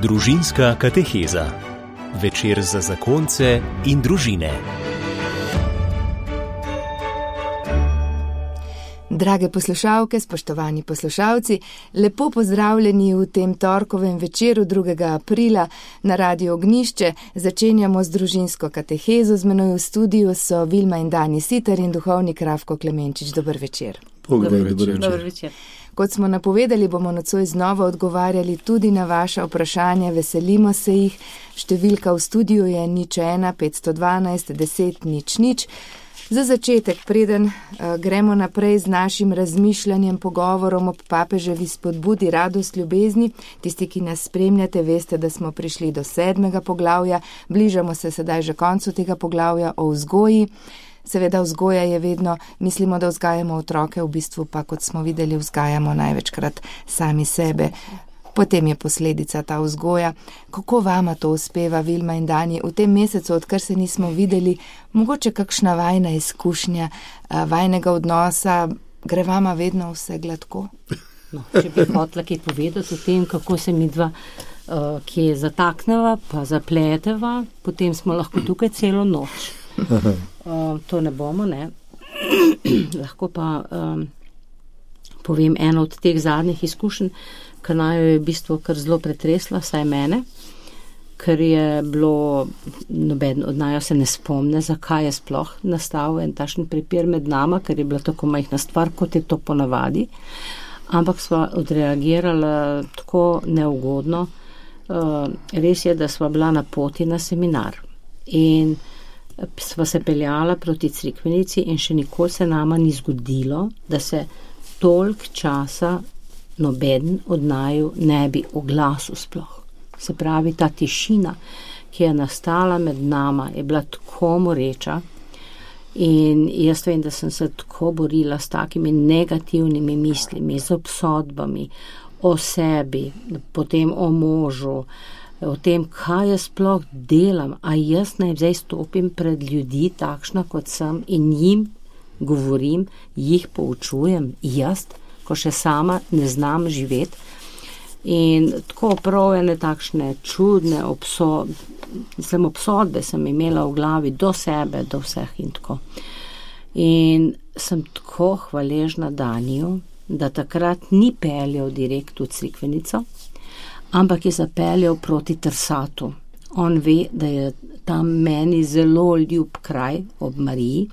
Družinska kateheza. Večer za zakonce in družine. Drage poslušalke, spoštovani poslušalci, lepo pozdravljeni v tem torkovem večeru 2. aprila na Radio Ognišče. Začenjamo z družinsko katehezo, z menoj v studiu so Vilma in Dani Sitar in duhovnik Ravko Klemenčič. Dober večer. Dobar večer. Dobar večer. Kot smo napovedali, bomo nocoj znova odgovarjali tudi na vaše vprašanja, veselimo se jih. Številka v studiu je nič 1, 512, 10, nič nič. Za začetek, preden uh, gremo naprej z našim razmišljanjem, pogovorom o papeževi spodbudi radost ljubezni, tisti, ki nas spremljate, veste, da smo prišli do sedmega poglavja, bližamo se sedaj že koncu tega poglavja o vzgoji. Seveda vzgoja je vedno, mislimo, da vzgajamo otroke, v bistvu pa, kot smo videli, vzgajamo največkrat sami sebe. Potem je posledica ta vzgoja. Kako vama to uspeva, Vilma in Dani, v tem mesecu, odkar se nismo videli, mogoče kakšna vajna izkušnja, vajnega odnosa, gre vama vedno vse gladko? No, če bi hotela kaj povedati o tem, kako se mi dva, ki je zatakneva, pa zapleteva, potem smo lahko tukaj celo noč. Uh, to ne bomo, ne. Lahko pa um, povem eno od teh zadnjih izkušenj, ki naj jo je v bistvu kar zelo pretresla, saj mene, ker je bilo, noben od najo se ne spomne, zakaj je sploh nastal en tašen prepir med nama, ker je bila tako majhna stvar, kot je to ponavadi. Ampak sva odreagirala tako neugodno. Uh, res je, da sva bila na poti na seminar. In sva se peljala proti crikvenici in še nikoli se nama ni zgodilo, da se tolk časa noben od naju ne bi oglasil sploh. Se pravi, ta tišina, ki je nastala med nama, je bila tako moreča in jaz vem, da sem se tako borila s takimi negativnimi mislimi, z obsodbami o sebi, potem o možu, o tem, kaj jaz sploh delam, a jaz naj zdaj stopim pred ljudi, takšna kot sem, in jim govorim, jih poučujem, jaz, ko še sama ne znam živeti. In tako prav ene takšne čudne obsodbe, sem obsodbe sem imela v glavi do sebe, do vseh in tako. In sem tako hvaležna Daniju, da takrat ni peljal direkt v crikvenico, ampak je zapeljal proti Trsatu. On ve, da je tam meni zelo ljub kraj ob Mariji,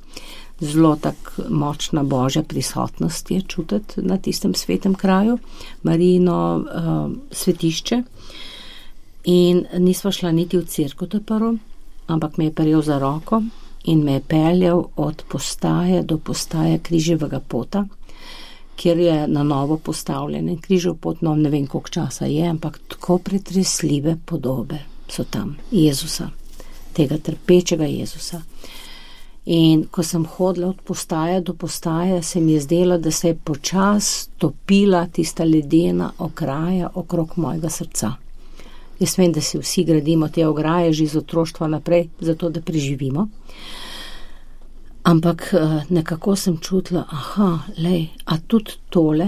zelo tako močna božja prisotnost je čutiti na tistem svetem kraju, Marijino uh, svetišče. In nisva šla niti v crkvo to prvo, ampak me je prijel za roko in me je peljal od postaje do postaje križevega pota kjer je na novo postavljen in križov pot, no ne vem, koliko časa je, ampak tako pretresljive podobe so tam Jezusa, tega trpečega Jezusa. In ko sem hodila od postaje do postaje, se mi je zdelo, da se je počas topila tista ledena okraja okrog mojega srca. Jaz vem, da si vsi gradimo te ograje že iz otroštva naprej, zato da preživimo. Ampak eh, nekako sem čutila, aha, lej, a tudi tole,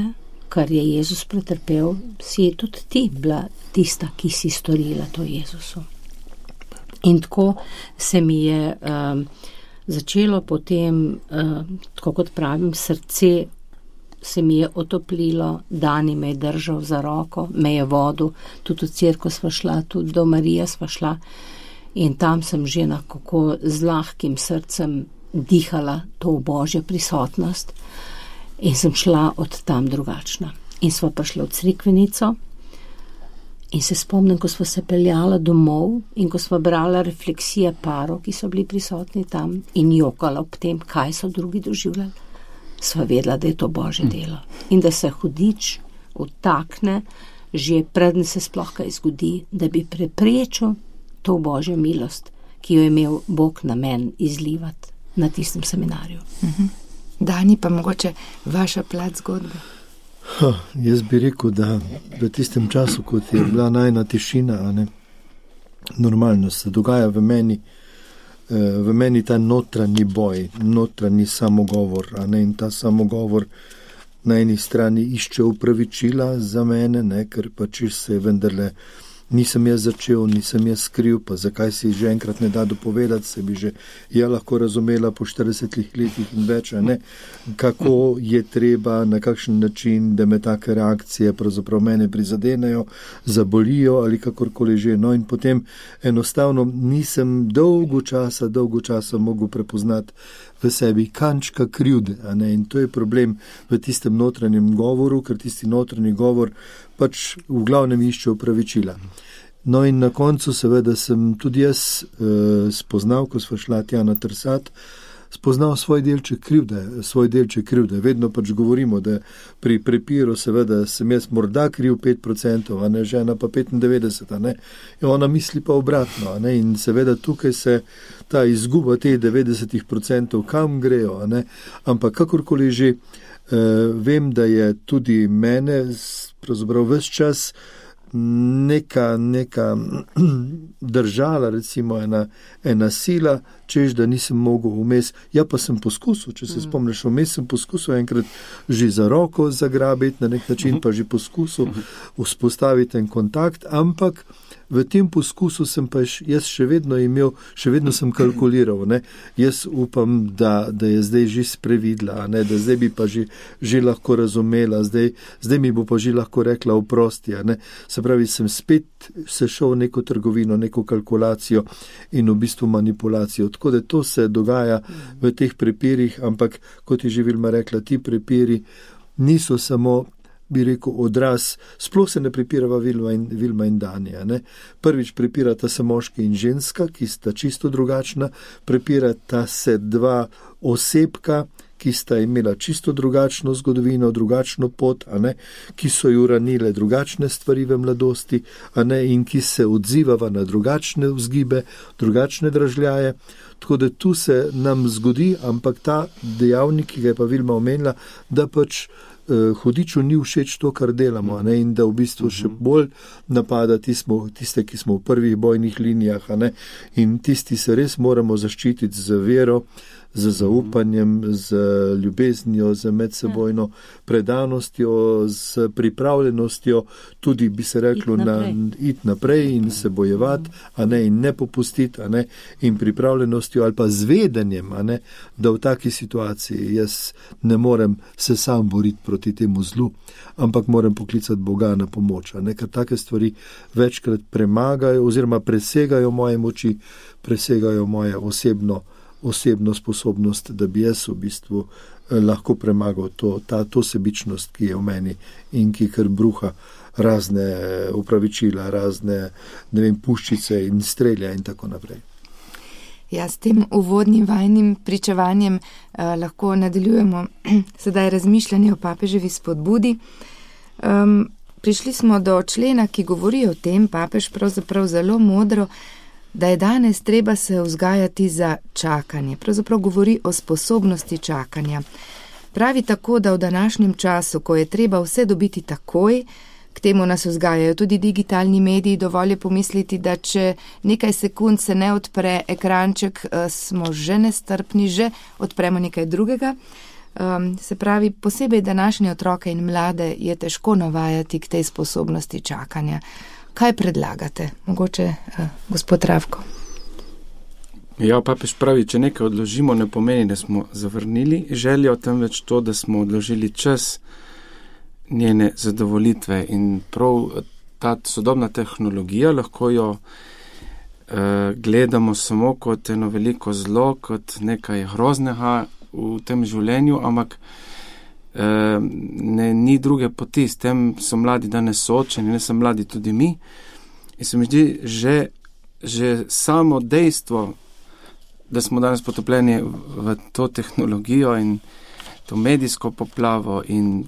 kar je Jezus pretrpel, si tudi ti bila tista, ki si storila to Jezusu. In tako se mi je um, začelo potem, um, tako kot pravim, srce se mi je otoplilo, Dani me je držal za roko, me je vodil, tudi v crkvo sva šla, tudi do Marije sva šla in tam sem že na kako z lahkim srcem dihala to božjo prisotnost in sem šla od tam drugačna. In smo prišli v crikvenico in se spomnim, ko smo se peljala domov in ko smo brala refleksije parov, ki so bili prisotni tam in jokala ob tem, kaj so drugi doživljali, sva vedela, da je to božje hm. delo in da se hudič utakne, že predn se sploh kaj zgodi, da bi preprečil to božjo milost, ki jo je imel Bog namen izlivati na tistem seminarju. Mhm. Dani pa mogoče vaša plat zgodbe. Ha, jaz bi rekel, da v tistem času, ko je bila najna tišina, ne, normalno se dogaja v meni, eh, v meni ta notranji boj, notranji samogovor. Ne, in ta samogovor na eni strani išče upravičila za mene, ne, ker pač se je vendarle nisem jaz začel, nisem jaz skril, pa zakaj si že enkrat ne da dopovedati, se bi že ja lahko razumela po 40 letih in več, ne, kako je treba, na kakšen način, da me take reakcije pravzaprav mene prizadenejo, zabolijo ali kakorkoli že. No in potem enostavno nisem dolgo časa, dolgo časa mogel prepoznati v sebi kančka krivde. In to je problem v tistem notranjem govoru, ker tisti notranji govor pač v glavnem išče upravičila. No, in na koncu, seveda, sem tudi jaz eh, spoznal, ko smo šla tja na trsat, spoznal svoj delček krivde, svoj delček krivde. Vedno pač govorimo, da pri prepiru, seveda, sem jaz morda kriv 5%, a ne žena pa 95%, a ne. In ona misli pa obratno, a ne. In seveda tukaj se ta izguba teh 90%, kam grejo, a ne. Ampak kakorkoli že, eh, vem, da je tudi mene, pravzaprav vse čas, neka, neka držala, recimo ena, ena sila, čež da nisem mogel vmes. Ja, pa sem poskusil, če se mm. spomniš, vmes sem poskusil enkrat že za roko zagrabiti, na nek način mhm. pa že poskusil mhm. vzpostaviti en kontakt, ampak v tem poskusu sem pa jaz še vedno imel, še vedno sem kalkuliral. Ne? Jaz upam, da, da je zdaj že sprevidla, ne? da zdaj bi pa že, že lahko razumela, zdaj, zdaj mi bo pa že lahko rekla oprosti. Se pravi, sem spet se šel v neko trgovino, neko kalkulacijo in v bistvu manipulacijo. Tako da to se dogaja v teh prepirih, ampak kot je že Vilma rekla, ti prepiri niso samo bi rekel, odraz, sploh se ne prepirava Vilma in, Vilma in Danija. Ne? Prvič prepirata se moški in ženska, ki sta čisto drugačna, prepirata se dva osebka, ki sta imela čisto drugačno zgodovino, drugačno pot, ne, ki so ju ranile drugačne stvari v mladosti, ne, in ki se odzivava na drugačne vzgibe, drugačne dražljaje. Tako da tu se nam zgodi, ampak ta dejavnik, ki ga je pa Vilma omenila, da pač hudiču ni všeč to, kar delamo, ne, in da v bistvu še mhm. bolj napada tismo, tiste, ki smo v prvih bojnih linijah, ne, in tisti se res moramo zaščititi z vero, z zaupanjem, z ljubeznijo, z medsebojno predanostjo, z pripravljenostjo, tudi bi se reklo, iti naprej, na, it naprej in se bojevati, a ne in ne popustiti, a ne in pripravljenostjo ali pa zvedanjem, a ne da v taki situaciji jaz ne morem se sam boriti proti temu zlu, ampak moram poklicati Boga na pomoč, a ne ker take stvari večkrat premagajo oziroma presegajo moje moči, presegajo moje osebno osebno sposobnost, da bi jaz v bistvu eh, lahko premagal to, ta, to sebičnost, ki je v meni in ki kar bruha razne eh, upravičila, razne vem, puščice in strelja in tako naprej. Ja, s tem uvodnim vajnim pričevanjem eh, lahko nadaljujemo sedaj razmišljanje o papeževi spodbudi. Um, prišli smo do člena, ki govori o tem, papež pravzaprav zelo modro da je danes treba se vzgajati za čakanje, pravzaprav govori o sposobnosti čakanja. Pravi tako, da v današnjem času, ko je treba vse dobiti takoj, k temu nas vzgajajo tudi digitalni mediji, dovolj je pomisliti, da če nekaj sekund se ne odpre ekranček, eh, smo že nestrpni, že odpremo nekaj drugega. Um, se pravi, posebej današnje otroke in mlade je težko navajati k tej sposobnosti čakanja. Kaj predlagate, mogoče uh, gospod Ravko? Ja, papež pravi, če nekaj odložimo, ne pomeni, da smo zavrnili željo, temveč to, da smo odložili čas njene zadovolitve. In prav ta sodobna tehnologija lahko jo eh, gledamo samo kot eno veliko zlo, kot nekaj groznega v tem življenju, ampak ne, ni druge poti, s tem so mladi danes soočeni, ne samo mladi, tudi mi. In se mi zdi, že, že samo dejstvo, da smo danes potopljeni v to tehnologijo in to medijsko poplavo in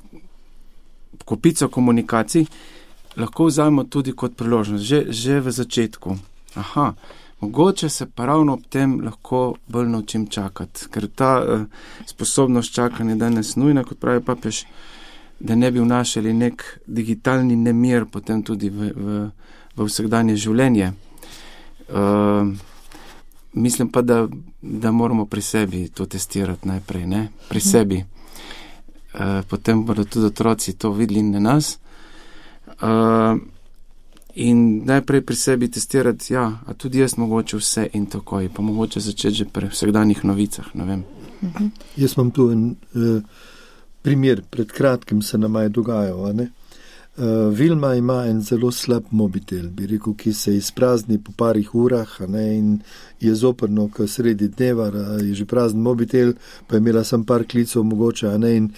kopico komunikacij, lahko vzamemo tudi kot priložnost, že, že v začetku. Aha, Mogoče se pa ravno ob tem lahko bolj naučim čakati, ker ta uh, sposobnost čakanja je danes nujna, kot pravi papež, da ne bi vnašali nek digitalni nemir potem tudi v, v, v vsakdanje življenje. Uh, mislim pa, da, da moramo pri sebi to testirati najprej, ne? pri mhm. sebi. Uh, potem bodo tudi otroci to videli na nas. Uh, In najprej pri sebi testirati, ja, a tudi jaz mogoče vse in tako je, pa mogoče začeti že pri vsakdanjih novicah. Mhm. Jaz imam tu en uh, primer, pred kratkim se nam je dogajalo. Uh, Vilma ima en zelo slab mobitel, bi rekel, ki se izprazni po parih urah ne, in je zoprno, ker sredi dneva je že prazen mobitel, pa je imela sem par klicov mogoče. Ne, in,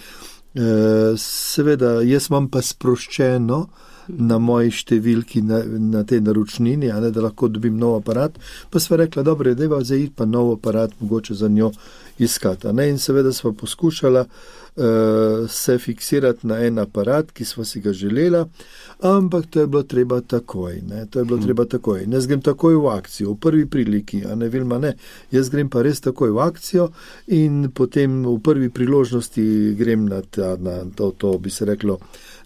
uh, seveda, jaz imam pa sproščeno, uh, na moji številki na, na tej naročnini, ne, da lahko dobim nov aparat. Pa sva rekla, dobro, da je zdaj pa nov aparat, mogoče za njo iskati. In seveda sva poskušala uh, se fiksirati na en aparat, ki sva si ga želela, ampak to je bilo treba takoj. Ne, to je bilo hmm. treba takoj. Ne grem takoj v akcijo, v prvi priliki, a ne vilma ne. Jaz grem pa res takoj v akcijo in potem v prvi priložnosti grem na, ta, na to, to bi se reklo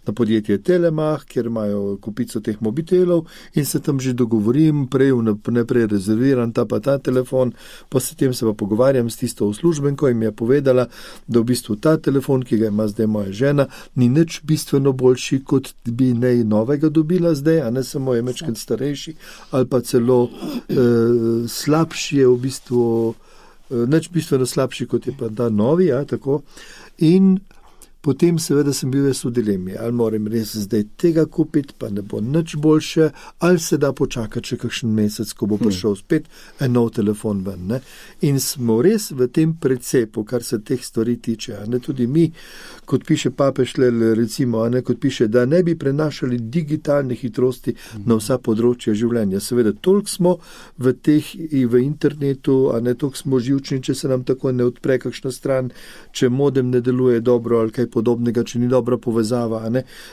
na podjetje Telemach, kjer imajo kupico teh mobitelov in se tam že dogovorim, prej vnaprej rezerviram ta pa ta telefon, pa se tem se pa pogovarjam s tisto uslužbenko in mi je povedala, da v bistvu ta telefon, ki ga ima zdaj moja žena, ni nič bistveno boljši, kot bi nej novega dobila zdaj, a ne samo je mečken starejši ali pa celo eh, slabši je v bistvu. Eh, nič bistveno slabši kot je pa ta novi, ja, tako. In Potem, seveda, sem bil jaz v dilemi, ali moram res zdaj tega kupiti, pa ne bo nič boljše, ali se da počakati še kakšen mesec, ko bo hm. prišel spet en nov telefon ven. Ne? In smo res v tem precepu, kar se teh stvari tiče. Ne tudi mi, kot piše papež, recimo, ne, kot piše, da ne bi prenašali digitalne hitrosti na vsa področja življenja. Seveda, toliko smo v teh in v internetu, a ne toliko smo živčni, če se nam tako ne odpre kakšna stran, če modem ne deluje dobro ali kaj podobnega, če ni dobra povezava.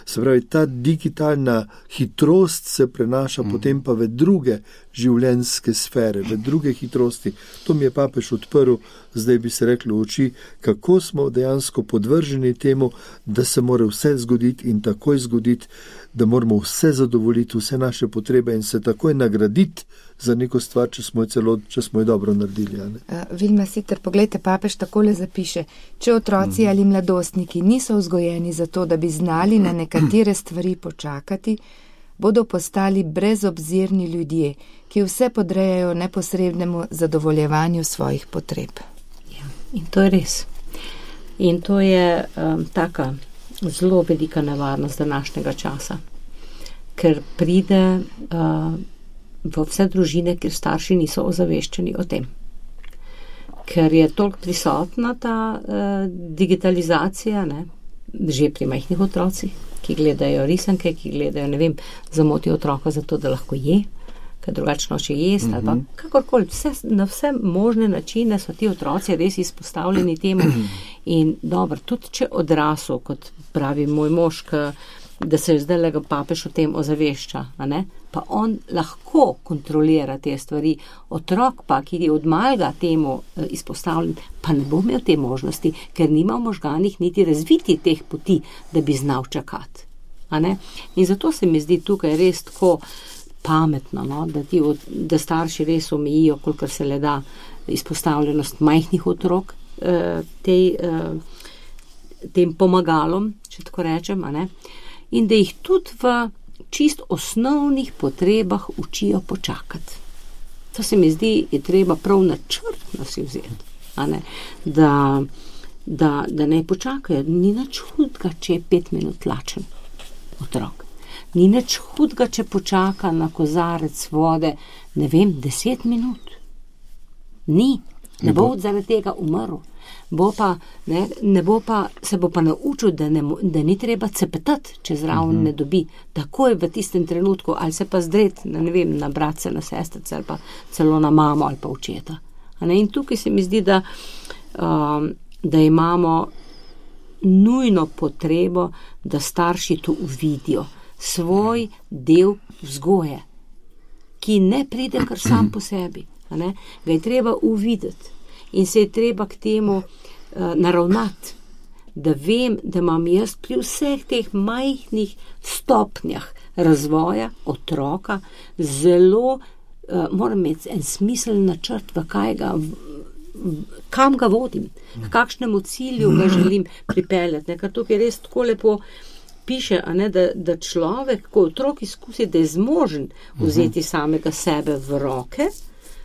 Se pravi, ta digitalna hitrost se prenaša mm. potem pa v druge življenjske sfere, v druge hitrosti. To mi je papež odprl, zdaj bi se reklo v oči, kako smo dejansko podvrženi temu, da se mora vse zgoditi in takoj zgoditi, da moramo vse zadovoljiti, vse naše potrebe in se takoj nagraditi za neko stvar, če smo jo celo, če smo jo dobro naredili. Uh, Vilma Sitter, pogledajte, papež takole zapiše, če otroci mm. ali mladostniki niso vzgojeni za to, da bi znali na nekatere stvari počakati, bodo postali brezobzirni ljudje, ki vse podrejajo neposrednemu zadovoljevanju svojih potreb. Ja, in to je res. In to je um, taka zelo velika nevarnost današnjega časa, ker pride uh, v vse družine, kjer starši niso ozaveščeni o tem. Ker je toliko prisotna ta uh, digitalizacija, ne, že pri majhnih otrocih, ki gledajo risanke, ki gledajo, ne vem, zamoti otroka zato, da lahko je, ker drugačno še jesti, mm -hmm. ali pa mhm. kakorkoli, vse, na vse možne načine so ti otroci res izpostavljeni temu. In dobro, tudi če odrasel, kot pravi moj mož, da se zdaj le papež o tem ozavešča, pa on lahko kontrolira te stvari, otrok pa, ki je od malega temu eh, izpostavljen, pa ne bo imel te možnosti, ker nima v možganih niti razviti teh poti, da bi znal čakati. In zato se mi zdi tukaj res tako pametno, no? da, ti, da starši res omejijo, kolikor se le da, izpostavljenost majhnih otrok eh, tej, eh, tem pomagalom, če tako rečem, in da jih tudi v čist osnovnih potrebah učijo počakati. To se mi zdi, je treba prav načrtno si vzeti, da, da, da ne počakajo. Ni nič hudega, če je pet minut lačen otrok ni nič hudega, če počaka na kozarec vode, ne vem, deset minut. Ni, ne bo zaradi tega umrl. Bo pa, ne, ne bo pa, se bo pa naučil, da, ne, da ni treba cepetati, če zraven uh mhm. -huh. ne dobi. Tako je v tistem trenutku, ali se pa zdret, ne vem, na bratce, na sestrice, ali pa celo na mamo ali pa očeta. In tukaj se mi zdi, da, um, da imamo nujno potrebo, da starši to uvidijo svoj del vzgoje, ki ne pride kar sam po sebi. Ga je treba uvideti in se je treba k temu uh, naravnati, da vem, da imam jaz pri vseh teh majhnih stopnjah razvoja otroka zelo, uh, moram imeti en smiseln načrt, ga. Kam ga vodim, k kakšnemu cilju ga želim pripeljati, ker tukaj je res tako lepo uh, piše, ne, da, da človek, ko otrok izkusi, da je zmožen vzeti samega sebe v roke,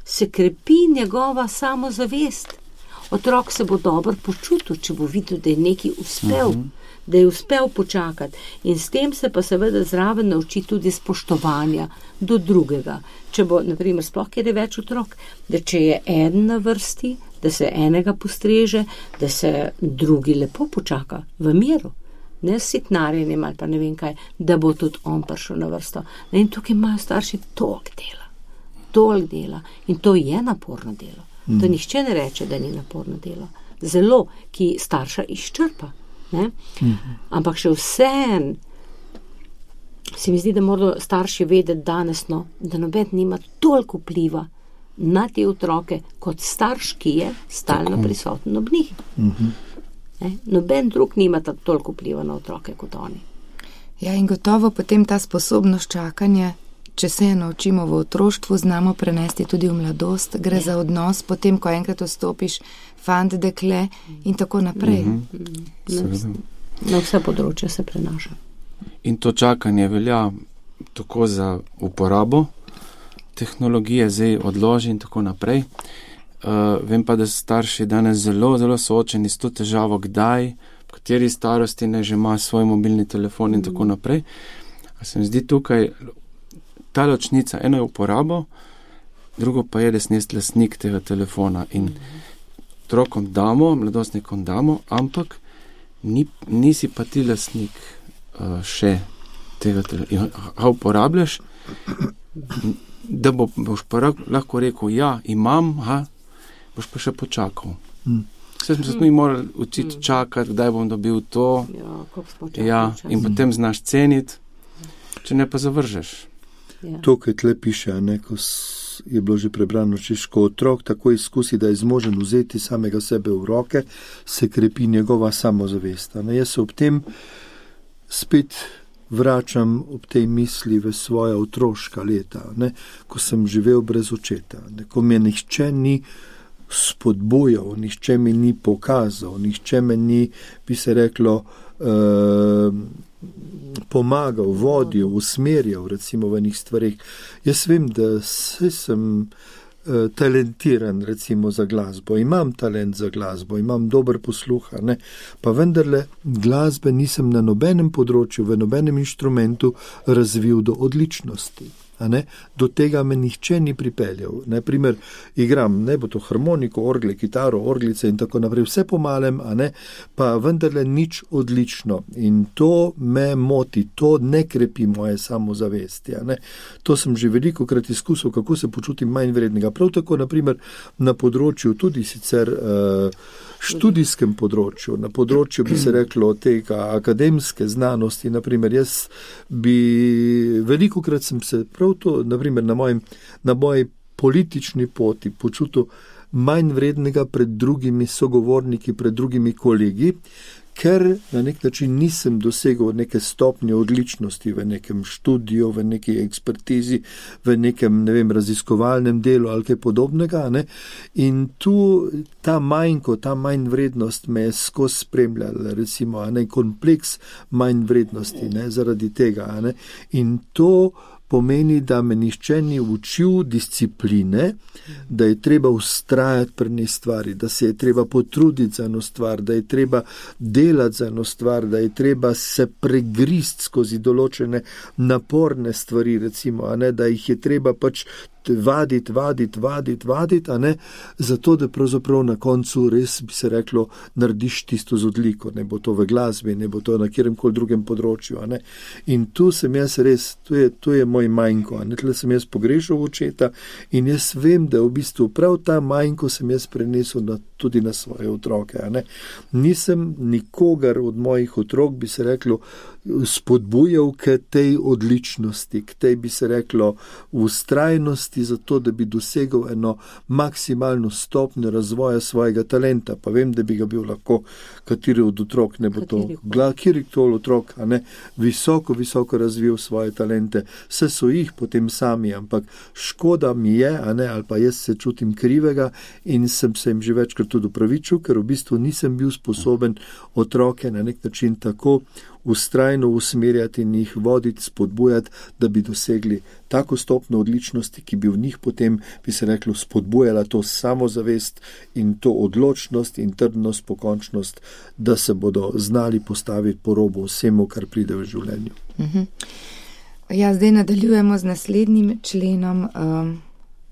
se krepi njegova samozavest. Otrok se bo dobro počutil, če bo videl, da je nekaj uspel, da je uspel počakati. In s tem se pa seveda zraven nauči tudi spoštovanja do drugega. Če bo, naprimer, sploh kjer je več otrok, da če je en na vrsti, da se enega postreže, da se drugi lepo počaka v miru. Ne s sitnarjenjem ali pa ne vem kaj, da bo tudi on prišel na vrsto. Ne, In tukaj imajo starši toliko dela, toliko dela in to je naporno delo. To nihče ne reče, da ni naporno delo. Zelo, ki starša izčrpa. Ne? Ampak še vsem se mi zdi, da morajo starši vedeti danes, no, da noben nima toliko vpliva na te otroke kot starš, ki je stalno prisoten ob njih. Ne? Noben drug nima toliko vpliva na otroke kot oni. Ja, in gotovo potem ta sposobnost čakanja, če se je naučimo v otroštvu, znamo prenesti tudi v mladost. Gre ja. za odnos, potem, ko enkrat vstopiš, fant, dekle in tako naprej. Mm -hmm. Seveda. Na vse področje se prenaša. In to čakanje velja tako za uporabo tehnologije, zdaj odloži in tako naprej. Uh, vem pa, da so starši danes zelo, zelo soočeni s to težavo, kdaj, v kateri starosti ne že ima svoj mobilni telefon in tako naprej. A se mi zdi tukaj ta ločnica, eno je uporabo, drugo pa je, da si lasnik tega telefona in otrokom damo, mladostnikom damo, ampak ni, nisi pa ti lasnik uh, še tega telefona. A uporabljaš, da bo, boš pa lahko rekel, ja, imam, ha, boš pa še počakal. Mm. Vse smo se mi morali učiti čakati, kdaj bom dobil to. Ja, Ja, in potem znaš ceniti, če ne pa zavržeš. Ja. To, kar tle piše, ne, ko je bilo že prebrano, češ, ko otrok tako izkusi, da je zmožen vzeti samega sebe v roke, se krepi njegova samozavest. Ne. Jaz se ob tem spet vračam ob tej misli v svoja otroška leta, ne, ko sem živel brez očeta, ne, ko me nihče ni spodbujal, nihče mi ni pokazal, nihče me ni, bi se reklo, uh, pomagal, vodil, usmerjal, recimo v enih stvarih. Jaz vem, da se sem uh, talentiran, recimo za glasbo, imam talent za glasbo, imam dober posluh, ne, pa vendarle glasbe nisem na nobenem področju, v nobenem inštrumentu razvil do odličnosti. Do tega me nihče ni pripeljal. Naprimer, igram, ne bo to harmoniko, orgle, kitaro, orglice in tako naprej, vse po malem, ne, pa vendarle nič odlično. In to me moti, to ne krepi moje samozavesti. To sem že veliko krat izkusil, kako se počutim manj vrednega. Prav tako, naprimer, na področju tudi sicer. Uh, študijskem področju, na področju bi se reklo tega akademske znanosti, naprimer jaz bi veliko krat sem se prav to, naprimer na, mojem, na moji politični poti počutil manj vrednega pred drugimi sogovorniki, pred drugimi kolegi, ker na nek način nisem dosegel neke stopnje odličnosti v nekem študiju, v neki ekspertizi, v nekem ne vem, raziskovalnem delu ali kaj podobnega. Ne? In tu ta manjko, ta manj vrednost me je skozi spremljala, recimo, ne kompleks manj vrednosti ne? zaradi tega. ne. In to pomeni, da me nišče ni učil discipline, da je treba ustrajati pri neki stvari, da se je treba potruditi za eno stvar, da je treba delati za eno stvar, da je treba se pregrist skozi določene naporne stvari, recimo, ne, da jih je treba pač vaditi, vaditi, vaditi, vaditi, a ne, zato da pravzaprav na koncu res bi se reklo, narediš tisto z odliko, ne bo to v glasbi, ne bo to na kjerem koli drugem področju. In tu sem jaz res, tu je, tu je moj manjko, a ne, tle sem jaz pogrešal očeta in jaz vem, da v bistvu prav ta manjko sem jaz prenesel na, tudi na svoje otroke. Nisem nikogar od mojih otrok, bi se reklo, spodbujal k tej odličnosti, k tej, bi se reklo, ustrajnosti, zato da bi dosegel eno maksimalno stopnjo razvoja svojega talenta. Pa vem, da bi ga bil lahko kateri od otrok, ne bo to, Katerikoli. kjerkoli otrok, a ne, visoko, visoko razvil svoje talente, so jih potem sami, ampak škoda mi je, ne, ali pa jaz se čutim krivega in sem se jim že večkrat tudi upravičil, ker v bistvu nisem bil sposoben otroke na nek način tako ustrajno usmerjati in jih voditi, spodbujati, da bi dosegli tako stopno odličnosti, ki bi v njih potem, bi se reklo, spodbujala to samozavest in to odločnost in trdnost, pokončnost, da se bodo znali postaviti po robu vsemu, kar pride v življenju. Mhm. Ja, zdaj nadaljujemo z naslednjim členom. Um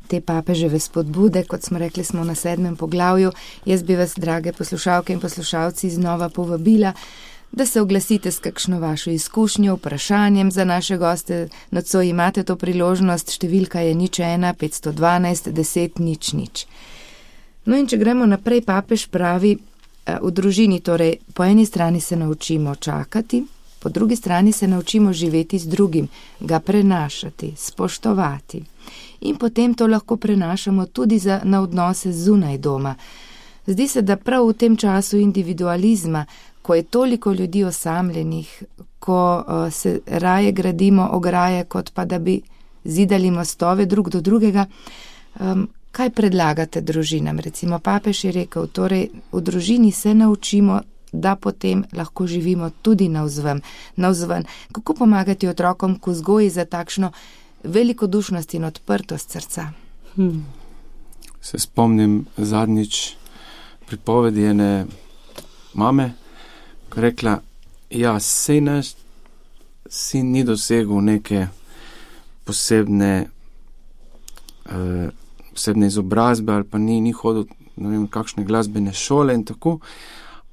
te papeževe spodbude, kot smo rekli, smo na sedmem poglavju. Jaz bi vas, drage poslušalke in poslušalci, znova povabila, da se oglasite s kakšno vašo izkušnjo, vprašanjem za naše goste. Nocoj imate to priložnost, številka je nič ena, 512, 10, nič, nič. No in če gremo naprej, papež pravi, eh, v družini torej po eni strani se naučimo čakati, po drugi strani se naučimo živeti z drugim, ga prenašati, spoštovati. In potem to lahko prenašamo tudi za, na odnose zunaj doma. Zdi se, da prav v tem času individualizma, ko je toliko ljudi osamljenih, ko uh, se raje gradimo ograje, kot pa da bi zidali mostove drug do drugega, um, kaj predlagate družinam? Recimo, papež je rekel, torej v družini se naučimo da potem lahko živimo tudi navzven. navzven. Kako pomagati otrokom k vzgoji za takšno velikodušnost in odprtost srca? Hmm. Se spomnim zadnjič pripovedi ene mame, ki je rekla, ja, se naš sin ni dosegel neke posebne, uh, posebne izobrazbe ali pa ni, ni hodil v kakšne glasbene šole in tako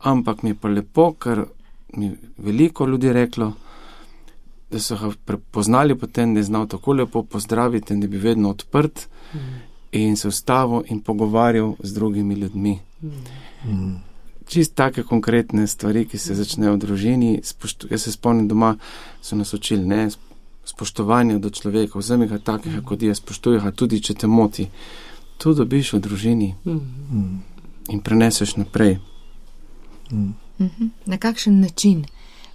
ampak mi je pa lepo, ker mi veliko ljudi reklo, da so ga prepoznali potem, da je znal tako lepo pozdraviti in da bi vedno odprt mm. in se ustavil in pogovarjal z drugimi ljudmi. Mm. Čist take konkretne stvari, ki se začnejo v družini. Spoštu, jaz se spomnim doma, so nas učili ne, spoštovanje do človeka, vzemi ga takega, mm. kot je, spoštuj ga tudi, če te moti. To dobiš v družini mm. in preneseš naprej. Mm. Na kakšen način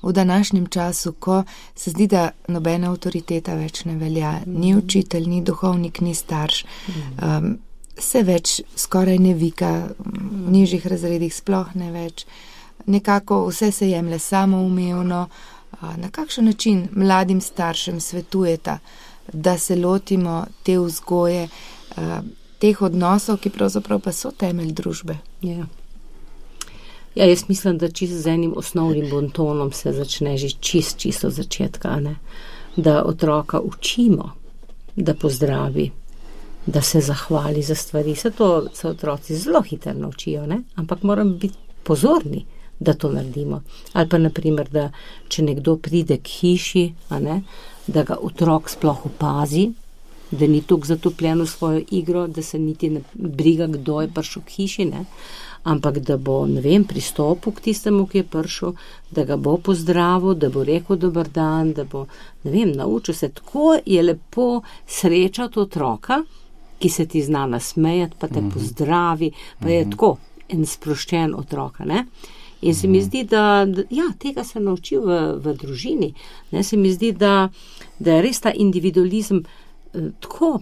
v današnjem času, ko se zdi, da nobena avtoriteta več ne velja, ni mhm. učitelj, ni duhovnik, ni starš, um, se več skoraj ne vika, v nižjih razredih sploh ne več, nekako vse se jemlje samoumevno. Na kakšen način mladim staršem svetujete, da se lotimo te vzgoje, teh odnosov, ki pravzaprav pa so temelj družbe? Yeah. Ja. Ja, jaz mislim, da čist z enim osnovnim bontonom se začne že čist, čisto od začetka, ne? da otroka učimo, da pozdravi, da se zahvali za stvari. Se to se otroci zelo hitro naučijo, ne? ampak moramo biti pozorni, da to naredimo. Ali pa naprimer, da če nekdo pride k hiši, ne? da ga otrok sploh opazi. Da ni tako zatopljen v svojo igro, da se niti ne briga, kdo je prišel k hiši. Ne? Ampak da bo, ne vem, pristopil k tistemu, ki je prišel, da ga bo pozdravil, da bo rekel dober dan, da bo, ne vem, naučil se. Tako je lepo srečati otroka, ki se ti zna nasmejati, pa te mhm. pozdravi, pa je mhm. tako en sproščen otrok. In se mi mhm. zdi, da, da ja, tega se nauči v, v družini. Ne, se mi zdi, da, da je res ta individualizem eh, tako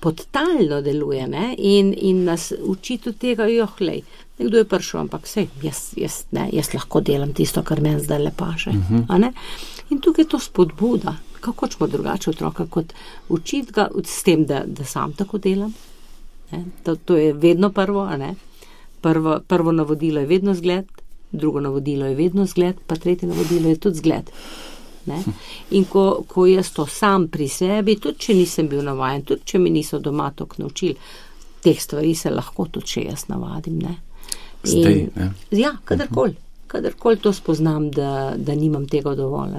podtalno deluje ne? in, in nas uči tudi tega, johlej. Nekdo je prišel, ampak vse, jaz, jaz, jaz lahko delam tisto, kar meni zdaj lepaže. Uh mhm. -huh. In tukaj je to spodbuda. Kako smo drugače otroka, kot učiti ga s tem, da, da sam tako delam. To, to je vedno prvo, prvo, prvo navodilo je vedno zgled, drugo navodilo je vedno zgled, pa tretje navodilo je tudi zgled. Ne? In ko, ko jaz to sam pri sebi, tudi če nisem bil navaden, tudi če mi niso doma to naučili, teh stvari se lahko tudi če jaz navadim. Ne? Zdaj, ne? Ja, kadarkoli, kadarkoli to spoznam, da, da nimam tega dovolj.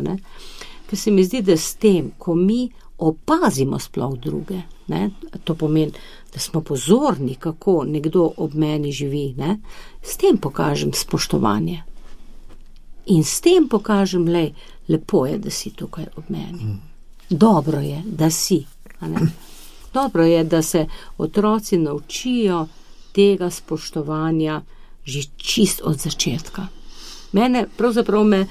Ker se mi zdi, da s tem, ko mi opazimo sploh druge, ne? to pomeni, da smo pozorni, kako nekdo ob meni živi, ne? s tem pokažem spoštovanje. In s tem pokažem, le, lepo je, da si tukaj ob meni. Dobro je, da si. Dobro je, da se otroci naučijo tega spoštovanja že čist od začetka. Mene pravzaprav me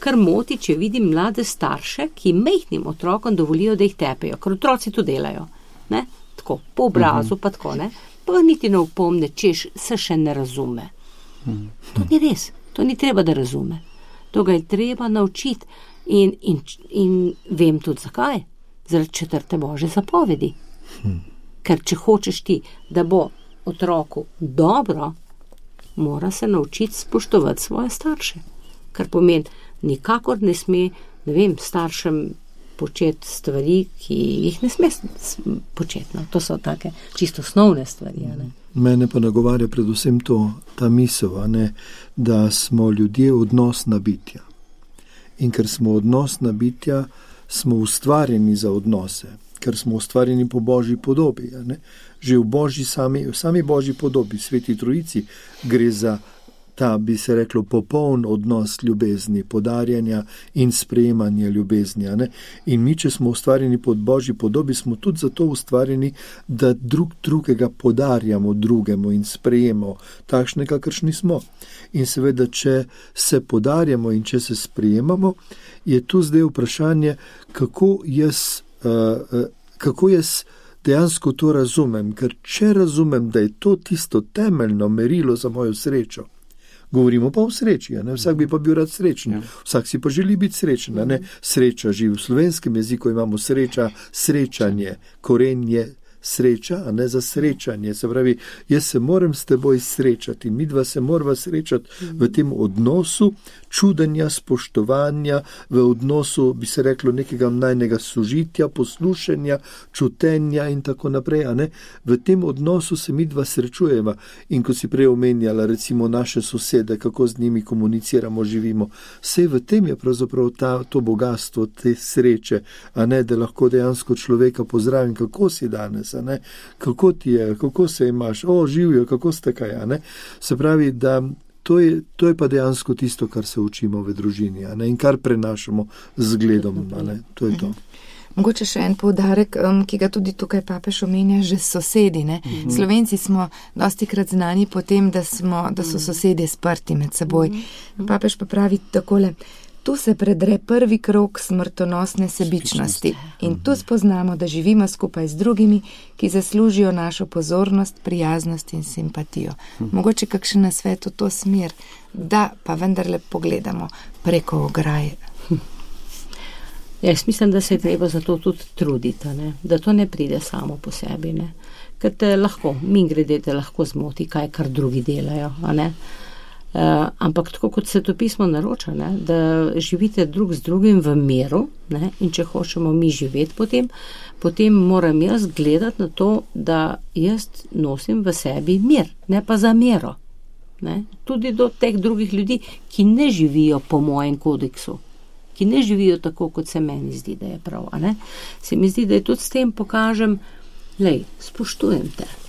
kar moti, če vidim mlade starše, ki mehkim otrokom dovolijo, da jih tepejo, ker otroci to delajo. Ne? Tako, po obrazu, pa tako ne. Pa niti ne upomne, češ se še ne razume. To ni res, to ni treba, da razume. To ga je treba naučiti. In, in, in vem tudi zakaj. Zaradi četrte božje zapovedi. Ker če hočeš ti, da bo otroku dobro, mora se naučiti spoštovati svoje starše. Kar pomeni, nikakor ne sme, ne vem, staršem početi stvari, ki jih ne sme početi. No. To so take čisto osnovne stvari. ne. Mene pa nagovarja predvsem to, ta misel, ne, da smo ljudje odnosna bitja. In ker smo odnosna bitja, smo ustvarjeni za odnose, ker smo ustvarjeni po božji podobi. Že v božji sami, v sami božji podobi, sveti trojici, gre za ta, bi se reklo, popoln odnos ljubezni, podarjanja in sprejemanja ljubezni. In mi, če smo ustvarjeni pod božji podobi, smo tudi zato ustvarjeni, da drug drugega podarjamo drugemu in sprejemamo takšne, kakršni smo. In seveda, če se podarjamo in če se sprejemamo, je tu zdaj vprašanje, kako jaz, uh, kako jaz dejansko to razumem. Ker če razumem, da je to tisto temeljno merilo za mojo srečo. Govorimo pa o sreči, ne? vsak bi pa bil rad srečen, Ja. vsak si pa želi biti srečen. ne? Sreča živi v slovenskem jeziku, imamo sreča, srečanje, koren je sreča, a ne za srečanje. Se pravi, jaz se moram s teboj srečati, mi dva se morava srečati v tem odnosu čudenja, spoštovanja, v odnosu, bi se reklo, nekega najnega sožitja, poslušanja, čutenja in tako naprej. V tem odnosu se mi dva srečujeva. In ko si prej omenjala, recimo naše sosede, kako z njimi komuniciramo, živimo, vse v tem je pravzaprav ta, to bogatstvo, te sreče, a ne da lahko dejansko človeka pozdravim, kako si danes, a ne, kako ti je, kako se imaš, o, živijo, kako ste kaj. Se pravi, da to je, to je pa dejansko tisto, kar se učimo v družini, in kar prenašamo z gledom, to je to. Mogoče še en poudarek, um, ki ga tudi tukaj papež omenja, že sosedi. Ne? Mhm. Slovenci smo dosti krat znani po tem, da, smo, da so sosedje sprti med seboj. Papež pa pravi takole. Tu se predre prvi krok smrtonosne sebičnosti in tu spoznamo, da živimo skupaj z drugimi, ki zaslužijo našo pozornost, prijaznost in simpatijo. Mogoče kakšen nasvet v to smer, da pa vendarle pogledamo preko ograje. Jaz mislim, da se je treba za to tudi truditi, a ne? da to ne pride samo po sebi. Ne? Ker te lahko, mi grede, te lahko zmoti, kaj kar drugi delajo. Uh, ampak tako kot se to pismo naroča, ne, da živite drug z drugim v miru ne, in če hočemo mi živeti potem, potem moram jaz gledati na to, da jaz nosim v sebi mir, ne pa za mero. Ne, tudi do teh drugih ljudi, ki ne živijo po mojem kodeksu, ki ne živijo tako, kot se meni zdi, da je prav. Se mi zdi, da je tudi s tem pokažem, da spoštujem te.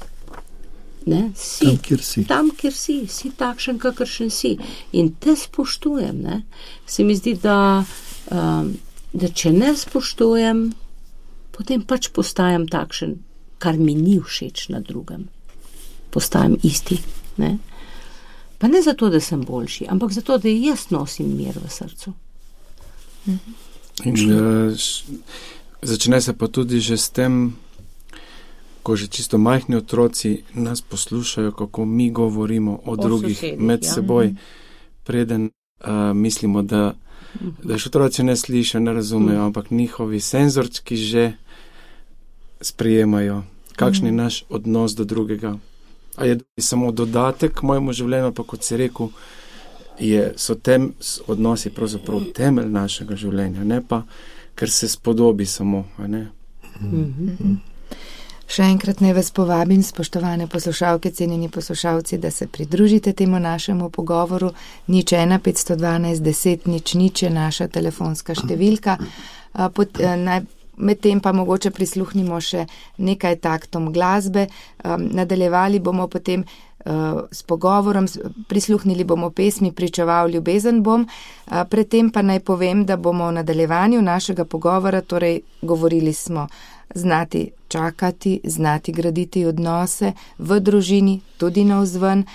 Ne, si, Tam, kjer si. tam, kjer si, si takšen, kakršen si. In te spoštujem. Ne? Se mi zdi, da, um, da če ne spoštujem, potem pač postajam takšen, kar mi ni všeč na drugem. Postajam isti. Ne? Pa ne zato, da sem boljši, ampak zato, da jaz nosim mir v srcu. In, uh, začne se pa tudi že s tem, ko že čisto majhni otroci nas poslušajo, kako mi govorimo o, O drugih sosedih, med ja. seboj, preden uh, mislimo, da, da še otroci ne slišijo, ne razumejo, Mhm. ampak njihovi senzorčki že sprejemajo, kakšen je naš odnos do drugega. A je samo dodatek mojemu življenju, pa kot si rekel, je, so tem odnosi pravzaprav temelj našega življenja, ne pa, ker se spodobi samo. a ne. Še enkrat naj vas povabim, spoštovane poslušalke, cenjeni poslušalci, da se pridružite temu našemu pogovoru. Nič 1, 512, 10, nič nič je naša telefonska številka. Pot- eh, naj- Medtem pa mogoče prisluhnimo še nekaj taktom glasbe. Um, nadaljevali bomo potem uh, s pogovorom, s- prisluhnili bomo pesmi Pričeval ljubezen bom. Uh, predtem pa naj povem, da bomo v nadaljevanju našega pogovora, torej govorili smo znati čakati, znati graditi odnose v družini, tudi na vzven.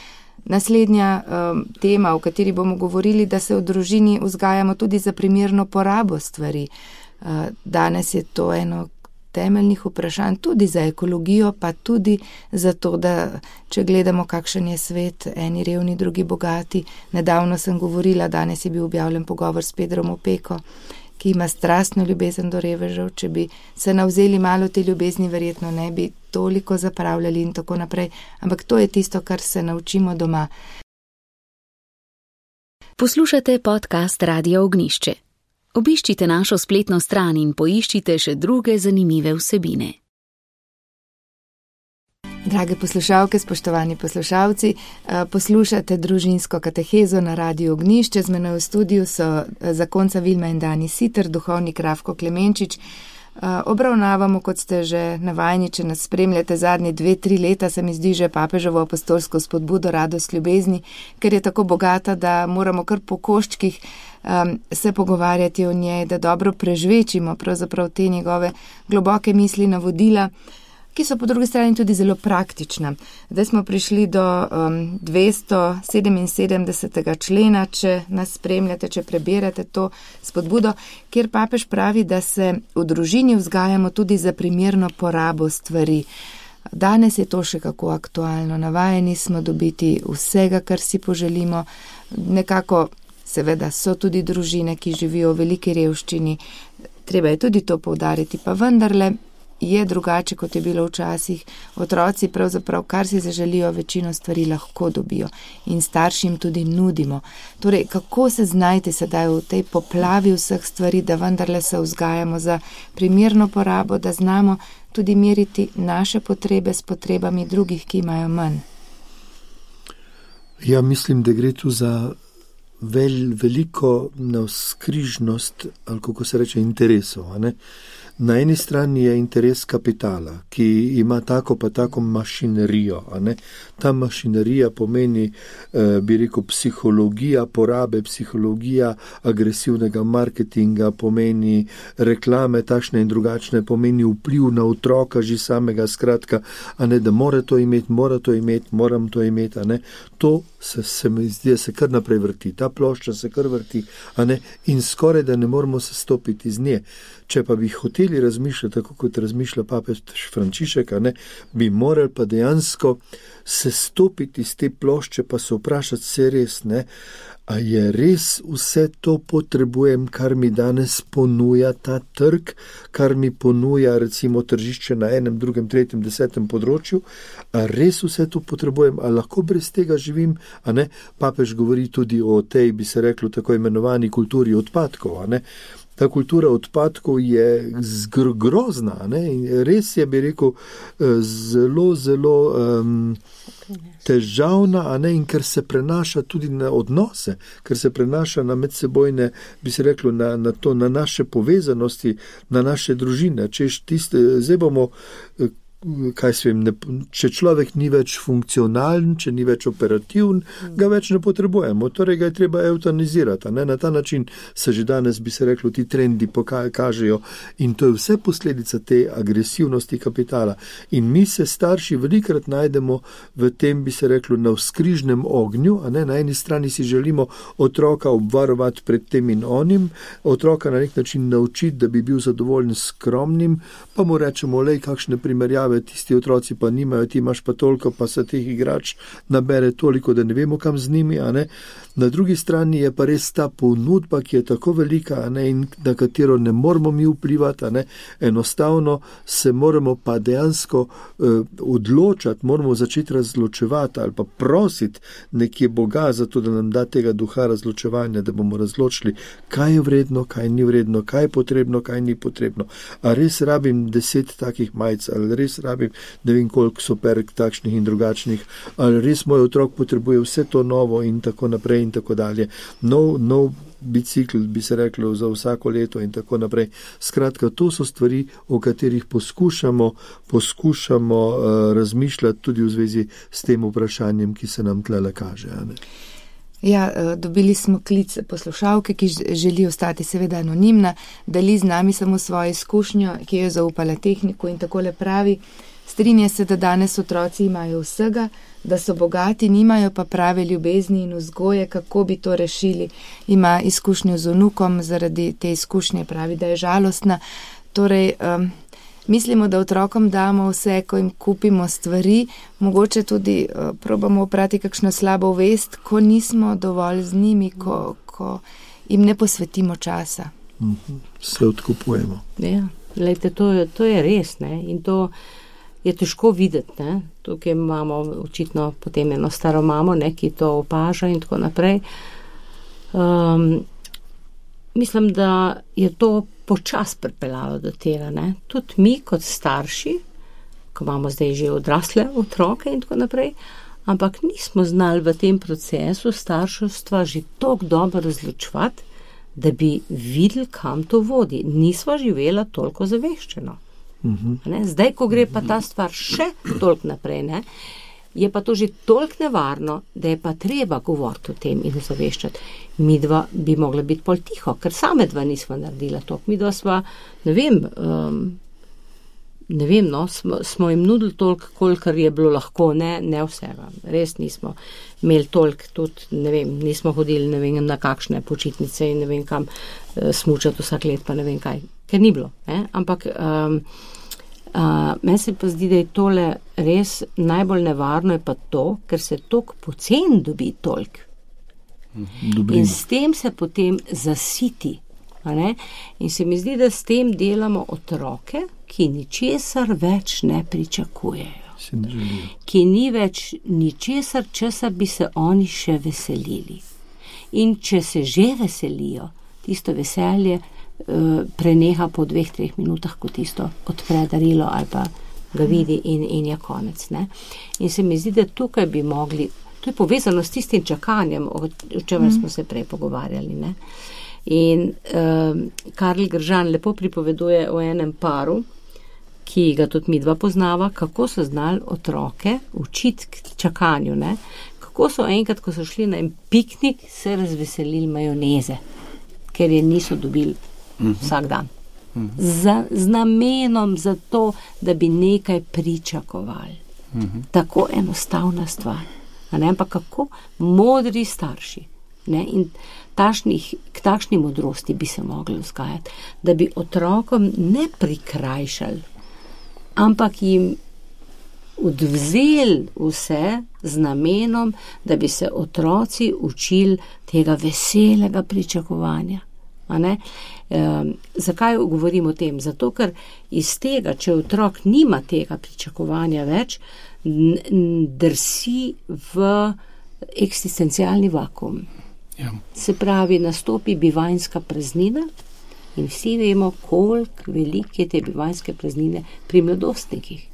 Naslednja um, tema, o kateri bomo govorili, da se v družini vzgajamo tudi za primerno porabo stvari. Uh, danes je to eno temeljnih vprašanj tudi za ekologijo, pa tudi zato, da če gledamo, kakšen je svet, eni revni, drugi bogati. Nedavno sem govorila, danes je bil objavljen pogovor s Pedrom Opeko, ki ima strastno ljubezen do revežev. Če bi se navzeli malo te ljubezni, verjetno ne bi toliko zapravljali in tako naprej. Ampak to je tisto, kar se naučimo doma. Poslušate podcast Radio Ognišče. Obiščite našo spletno stran in poiščite še druge zanimive vsebine. Drage poslušalke, spoštovani poslušalci, poslušate družinsko katehezo na Radiu Ognišče. Z menoj v studiu so zakonca Vilma in Dani Siter, duhovnik Ravko Klemenčič. Obravnavamo, kot ste že navajeni, če nas spremljate zadnji dve, tri leta, se mi zdi že papežovo apostolsko spodbudo radost ljubezni, ker je tako bogata, da moramo kar po koščkih um, se pogovarjati o njej, da dobro prežvečimo pravzaprav te njegove globoke misli na vodila, ki so po drugi strani tudi zelo praktična. Zdaj smo prišli do um, 277. člena, če nas spremljate, če prebirate to spodbudo, kjer papež pravi, da se v družini vzgajamo tudi za primerno porabo stvari. Danes je to še kako aktualno. Navajeni smo dobiti vsega, kar si poželimo. Nekako Seveda so tudi družine, ki živijo v veliki revščini, treba je tudi to povdariti, pa vendarle je drugače, kot je bilo včasih. Otroci pravzaprav, kar si zaželijo, večino stvari lahko dobijo in staršim tudi nudimo. Torej, kako se znajti sedaj v tej poplavi vseh stvari, da vendarle se vzgajamo za primerno porabo, da znamo tudi meriti naše potrebe s potrebami drugih, ki imajo manj. Ja, mislim, da gre tu za vel, veliko navskrižnost, ali kako se reče, interesov. Na eni strani je interes kapitala, ki ima tako pa tako mašinerijo. Ta mašinerija pomeni, eh, bi rekel, psihologija porabe, psihologija agresivnega marketinga, pomeni reklame takšne in drugačne, pomeni vpliv na otroka že samega, skratka, ne, da mora to imeti, mora to imeti, moram to imeti. To se, se mi zdi, da se kar naprej vrti, ta plošča se kar vrti in skoraj da ne moramo se stopiti iz nje. Če pa bi hoteli razmišljati tako, kot razmišlja papež Frančišek, ne, bi morali pa dejansko se stopiti iz te plošče, pa se vprašati, se res ne. A je res vse to potrebujem, kar mi danes ponuja ta trg, kar mi ponuja recimo tržišče na enem, drugem, tretjem, desetem področju? A res vse to potrebujem, a lahko brez tega živim? A ne? Papež govori tudi o tej, bi se reklo, tako imenovani kulturi odpadkov. Ta kultura odpadkov je grozna ne? res je, bi rekel, eh, zelo, zelo um, težavna, in ker se prenaša tudi na odnose, ker se prenaša na medsebojne, bi se reklo, na, na, to, na naše povezanosti, na naše družine. Češ, tiste, zdaj bomo eh, kaj se vem, ne, če človek ni več funkcionalen, če ni več operativen, ga več ne potrebujemo, torej ga je treba eutanizirati. Ne? Na ta način se že danes, bi se reklo, ti trendi pokažejo in to je vse posledica te agresivnosti kapitala. In mi se starši velikrat najdemo v tem, bi se reklo, na vzkrižnem ognju, na eni strani si želimo otroka obvarovati pred tem in onim, otroka na nek način naučiti, da bi bil zadovoljen skromnim, pa mu rečemo, lej, kakšne primerjave težave, tisti otroci pa nimajo, ti imaš pa toliko, pa se teh igrač nabere toliko, da ne vemo, kam z njimi. Na drugi strani je pa res ta ponudba, ki je tako velika ne, in na katero ne moramo mi vplivati. Ne. Enostavno se moramo pa dejansko eh, odločati, moramo začeti razločevati ali pa prositi nekje Boga za to, da nam da tega duha razločevanja, da bomo razločili, kaj je vredno, kaj ni vredno, kaj je potrebno, kaj ni potrebno. A res rabim deset takih majic ali res rabim, ne vem koliko so perk takšnih in drugačnih, ali res moj otrok potrebuje vse to novo in tako naprej in tako dalje. Nov, nov bicikl bi se reklo za vsako leto in tako naprej. Skratka, to so stvari, o katerih poskušamo, poskušamo uh, razmišljati tudi v zvezi s tem vprašanjem, ki se nam tle kaže. Ja, eh, dobili smo klic poslušalke, ki želi ostati seveda anonimna, deli z nami samo svojo izkušnjo, ki jo je zaupala tehniku in tako le pravi. Strinja se, da danes otroci imajo vsega, da so bogati, nimajo pa prave ljubezni in vzgoje, kako bi to rešili. Ima izkušnjo z unukom, zaradi te izkušnje pravi, da je žalostna. Torej, um, mislimo, da otrokom damo vse, ko jim kupimo stvari, mogoče tudi uh, probamo oprati kakšno slabo vest, ko nismo dovolj z njimi, ko, ko jim ne posvetimo časa. Vse odkupujemo. Ja, lejte, to, je, to je res ne? in to je težko videti. Ne? Tukaj imamo očitno potem eno staro mamo, ne, ki to opaža in tako naprej. Um, mislim, da je to počas pripeljalo do tega. Ne? Tudi mi kot starši, ko imamo zdaj že odrasle otroke in tako naprej, ampak nismo znali v tem procesu starševstva že tako dobro razločevati, da bi videli, kam to vodi. Nismo živela toliko zaveščeno. Ne? Zdaj, ko gre pa ta stvar še toliko naprej, ne? je pa to že toliko nevarno, da je pa treba govoriti o tem in zaveščati. Mi dva bi mogla biti pol tiho, ker same dva nismo naredila to. Mi dva sva, ne vem, um, ne vem, no, smo, smo jim nudili toliko, kolikor je bilo lahko, ne, ne vsega. Res nismo imeli toliko, tudi ne vem, nismo hodili ne vem na kakšne počitnice in ne vem kam uh, smučati vsak let, pa ne vem kaj, ker ni bilo. Ne? Ampak um, uh, meni se pa zdi, da je tole res najbolj nevarno, je pa to, ker se tok pocen dobi toliko. Dobrino. In s tem se potem zasiti. In se mi zdi, da s tem delamo otroke, ki ničesar več ne pričakujejo, ki ni več ničesar, česar bi se oni še veselili. In če se že veselijo, tisto veselje preneha po dveh, treh minutah, ko tisto odpre darilo ali pa ga vidi in, in je konec. Ne? In se mi zdi, da tukaj bi mogli, to je povezano s tistim čakanjem, o o čemer smo se prej pogovarjali. Ne? In um, Karl Gržan lepo pripoveduje o enem paru, ki ga tudi mi dva poznava, kako so znali otroke učiti k čakanju. Ne? Kako so enkrat, ko so šli na en piknik, se razveselili majoneze, ker je niso dobili vsak dan. Za, z namenom za to, da bi nekaj pričakovali. Tako enostavna stvar. Ne, ampak kako modri starši. Ne, in tašnih, k takšni modrosti bi se mogli vzgajati, da bi otrokom ne prikrajšali, ampak jim odvzeli vse z namenom, da bi se otroci učili tega veselega pričakovanja. Zakaj govorim o tem? Zato, ker iz tega, če otrok nima tega pričakovanja več, drsi v eksistencialni vakum. Ja. Se pravi, nastopi bivanjska praznina in vsi vemo, koliko velike je te bivanjske praznine pri mladostnikih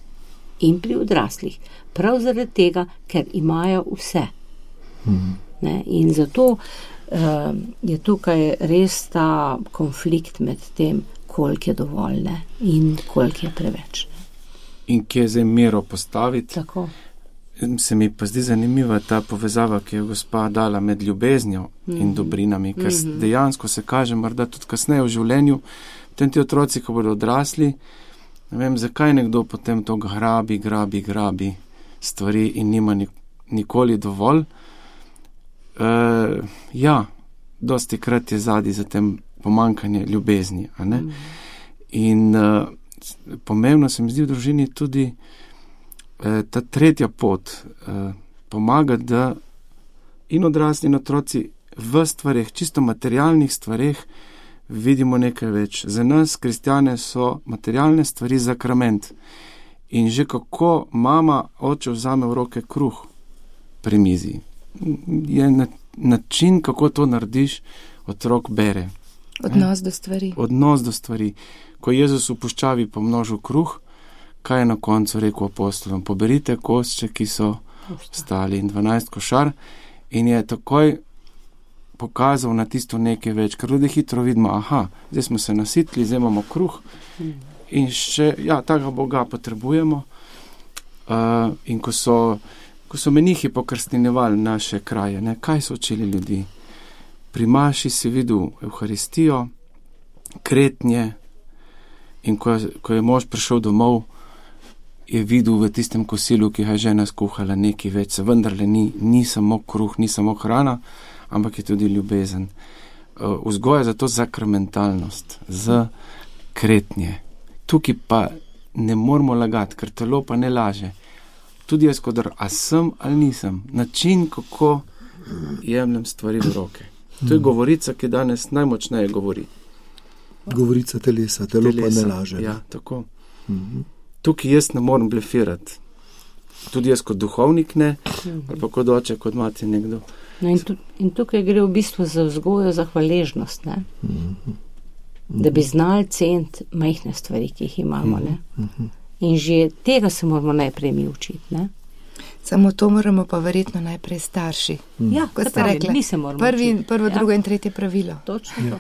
in pri odraslih. Prav zaradi tega, ker imajo vse. Ne? In zato uh, je tukaj res ta konflikt med tem, koliko je dovolj ne? in koliko je preveč. In kje zdaj mero postaviti? Tako. Se mi pa zdi zanimiva ta povezava, ki jo gospa dala med ljubeznijo in dobrinami, ker mm -hmm. dejansko se kaže, morda tudi kasneje v življenju, potem ti otroci, ko bodo odrasli, ne vem, zakaj nekdo potem to grabi, grabi, grabi stvari in nima ni, nikoli dovolj. E, ja, dosti krat je zadnji za tem pomankanje ljubezni. ne? In uh, pomembno se mi zdi v družini tudi eh, ta tretja pot, eh, pomagati, da in odrasli in otroci v stvarih, čisto materialnih stvarih, vidimo nekaj več. Za nas, kristjane, so materialne stvari zakrament. In že kako mama, oče vzame v roke kruh pri mizi, je na, način, kako to narediš, otrok bere Odnos do stvari. odnos do stvari. Ko je Jezus v puščavi pomnožil kruh, kaj je na koncu rekel apostolom? Poberite košče, ki so stali in 12 košar, in je takoj pokazal na tisto nekaj več, ker ljudje hitro vidimo, aha, zdaj smo se nasitili, zdaj imamo kruh in še, ja, tega Boga potrebujemo. Uh, in ko so, ko so menihi pokrstnjevali naše kraje, ne, kaj so učili ljudi? Pri Maši si videl Evharistijo, kretnje, in ko, ko je mož prišel domov, je videl v tistem kosilu, ki ga je žena skuhala, nekaj več, vendarle ni, ni samo kruh, ni samo hrana, ampak je tudi ljubezen. Uh, vzgoja za to zakramentalnost, za kretnje. Tukaj pa ne moramo lagati, ker telo pa ne laže. Tudi jaz, kot da sem ali nisem, način, kako jemljem stvari v roke. To je govorica, ki danes najmočneje govori. Govorica telesa, telo telesa. pa ne laže. Ja, tako. Mhm. Tukaj jaz ne morem blefirati. Tudi jaz kot duhovnik ne, ali pa kot oče, kot mati nekdo. No in, tu, in tukaj gre v bistvu za vzgojo, za hvaležnost. Mhm da bi znali ceniti majhne stvari, ki jih imamo. Ne? In že tega se moramo najprej mi učiti. Ne? Samo to moramo pa verjetno najprej starši. Ja, kot ste rekli, mi se moramo. Prvi, prvo, ja. drugo in tretje pravilo. Točno. Ja.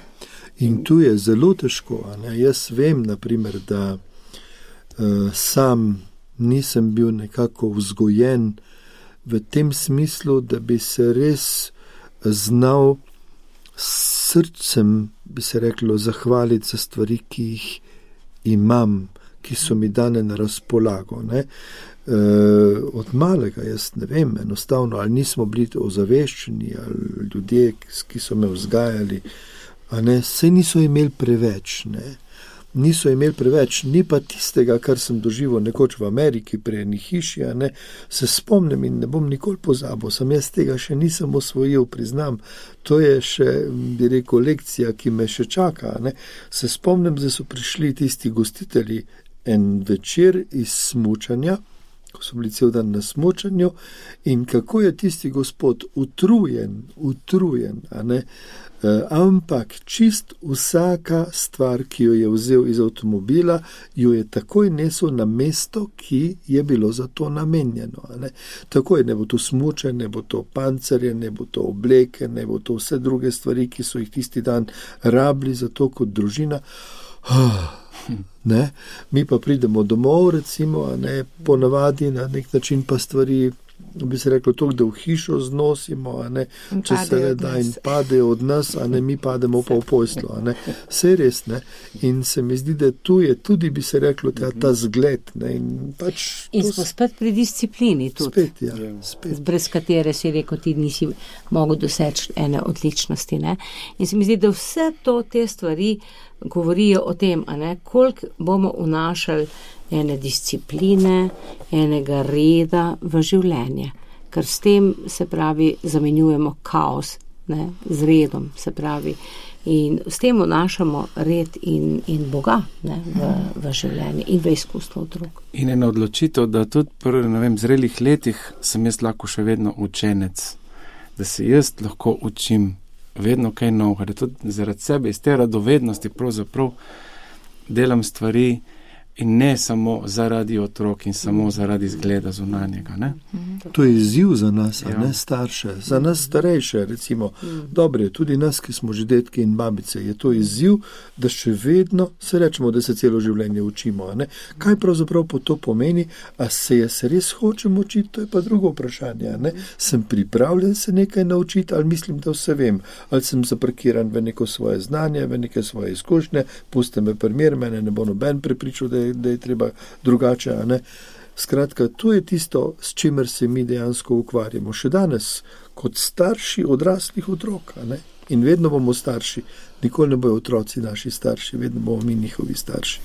In tu je zelo težko. Jaz vem, naprimer, da uh, sam nisem bil nekako vzgojen v tem smislu, da bi se res znal srcem, bi se reklo, zahvaliti za stvari, ki jih imam, ki so mi dane na razpolago. E, od malega, jaz ne vem, enostavno, ali nismo bili ozaveščeni, ali ljudje, ki so me vzgajali, ne, se niso imeli preveč. Ne niso imeli preveč, ni pa tistega, kar sem doživel nekoč v Ameriki, prej ni hiši, ne, se spomnim in ne bom nikoli pozabil, sem jaz tega še nisem osvojil, priznam. To je še, bi rekel, lekcija, ki me še čaka. Ne. Se spomnim, da so prišli tisti gostitelji en večer iz smučanja. Ko so bili cel dan na smočanju, in kako je tisti gospod utrujen, utrujen, Eh, ampak čist vsaka stvar, ki jo je vzel iz avtomobila, jo je takoj nesel na mesto, ki je bilo za to namenjeno. Ne? Takoj ne bo to smuče, ne bo to pancerje, ne bo to obleke, ne bo to vse druge stvari, ki so jih tisti dan rabili za to kot družina. Ne? Mi pa pridemo domov, recimo, ne, ponavadi na nek način pa stvari bi se reklo, to, da v hišo znosimo, ne, če se le da in pade od nas, a ne mi pademo pa v poslo. Vse res ne. In se mi zdi, da tu je tudi, bi se reklo, ta, ta zgled. Ne, in pač in smo spet pri disciplini, tudi, spet, ja, spet. brez katere si rekel, ti nisi mogel doseči ene odličnosti. Ne. In se mi zdi, da vse to, te stvari govorijo o tem, koliko bomo vnašali ene discipline, enega reda v življenje, ker s tem se pravi zamenjujemo kaos ne, z redom, se pravi. In s tem vnašamo red in, in Boga ne, v, v življenje in v izkustvo otrok. In ena odločitev, da tudi v vem, zrelih letih sem jaz lahko še vedno učenec, da se jaz lahko učim vedno kaj novega, da tudi zaradi sebe iz te radovednosti pravzaprav delam stvari, In ne samo zaradi otrok in samo zaradi zgleda zunanjega. Ne? To je izziv za nas, ja. ne starše, za nas starejše. Recimo, mm. dobro, tudi nas, ki smo že detki in babice, je to izziv, da še vedno se rečemo, da se celo življenje učimo. Kaj pravzaprav po to pomeni, a se jaz res hočem učiti, to je pa drugo vprašanje. Ne? Sem pripravljen se nekaj naučiti, ali mislim, da vse vem, ali sem zaparkiran v neko svoje znanje, v neke svoje izkušnje, puste me primer, mene ne bo noben prepričal je, da je treba drugače. Skratka, to je tisto, s čimer se mi dejansko ukvarjamo. Še danes, kot starši odraslih otrok, in vedno bomo starši, nikoli ne bojo otroci naši starši, vedno bomo mi njihovi starši.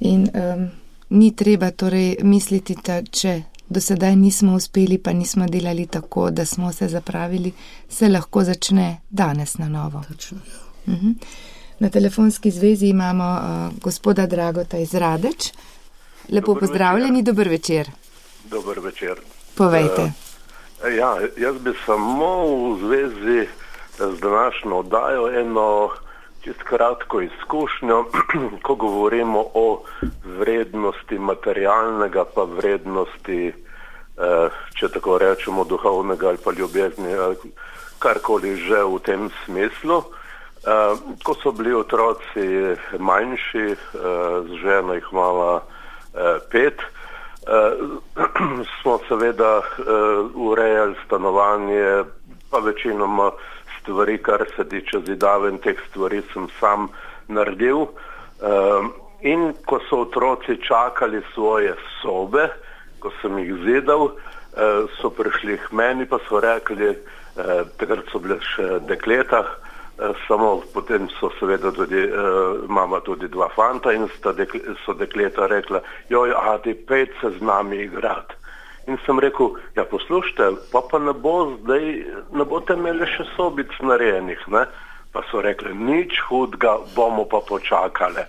In um, ni treba torej misliti, da če do sedaj nismo uspeli, pa nismo delali tako, da smo se zapravili, se lahko začne danes na novo. Točno. Uh -huh. Na telefonski zvezi imamo uh, gospoda Dragota iz Radeč. Lepo dober pozdravljeni, večer. dober večer. Dober večer. Povejte. Uh, ja, jaz bi samo v zvezi z današnjo oddajo eno čist kratko izkušnjo, ko govorimo o vrednosti materialnega, pa vrednosti, uh, če tako rečemo, duhovnega ali pa ljubezni, ali karkoli že v tem smislu. Uh, ko so bili otroci manjši, uh, z ženo jih mala uh, pet, uh, smo seveda uh, urejali stanovanje, pa večinoma stvari, kar se tiče zidaven, teh stvari sem sam naredil. Uh, in ko so otroci čakali svoje sobe, ko sem jih zidal, eh, so prišli k meni, pa so rekli, eh, takrat so bile še dekleta, eh, samo potem so seveda tudi, mama tudi dva fanta in dekle, so dekleta rekla, joj, a ti pet se z nami igrati. In sem rekel, ja poslušajte, pa pa ne bo zdaj, ne boste imeli še sobic narejenih, ne? Pa so rekli, nič hudga, bomo pa počakali.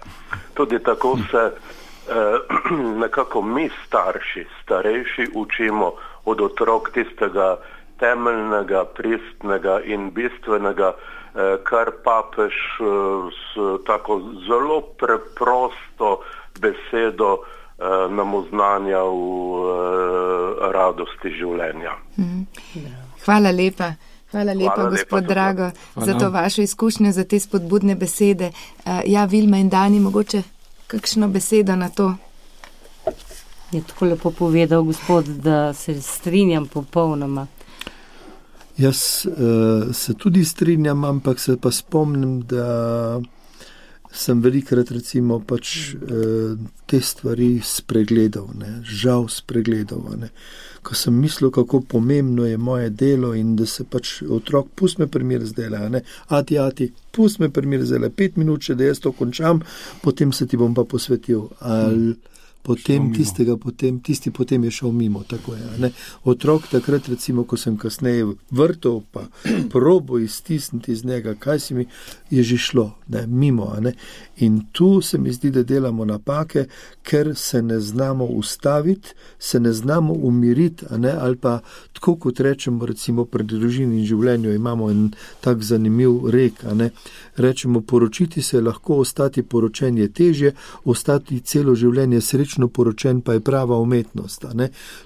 Tudi tako se eh, nekako mi starši, starejši učimo od otrok tistega temeljnega, pristnega in bistvenega, eh, kar papež eh, s tako zelo preprosto besedo eh, nam oznanja v eh, radosti življenja. Mhm. Hvala lepa. Hvala lepa, Hvala gospod lepa, Drago, Hvala. za to vašo izkušnjo, za te spodbudne besede. Ja, Vilma in Dani, mogoče kakšno besedo na to? Je tako lepo povedal gospod, da se strinjam popolnoma. Jaz uh, se tudi strinjam, ampak se pa spomnim, da sem velikrat recimo pač uh, te stvari spregledal, ne? žal spregledal. Ne? Ko sem mislil, kako pomembno je moje delo in da se pač otrok, pusti me primer zdaj, ati, ati, pusti me primer zdaj, pet minut, če da jaz to končam, potem se ti bom pa posvetil. Ali, hmm potem tistega, potem, tisti potem je šel mimo. Je, Otrok takrat, recimo, ko sem kasneje vrtel, pa probo iztisniti iz njega, kaj si mi je že šlo, ne, mimo. Ne? In tu se mi zdi, da delamo napake, ker se ne znamo ustaviti, se ne znamo umiriti, ali pa tako kot rečemo, recimo pri družini in življenju imamo en tak zanimiv rek. Rečemo, poročiti se lahko, ostati poročen je težje, ostati celo življenje srečno poročen, pa je prava umetnost.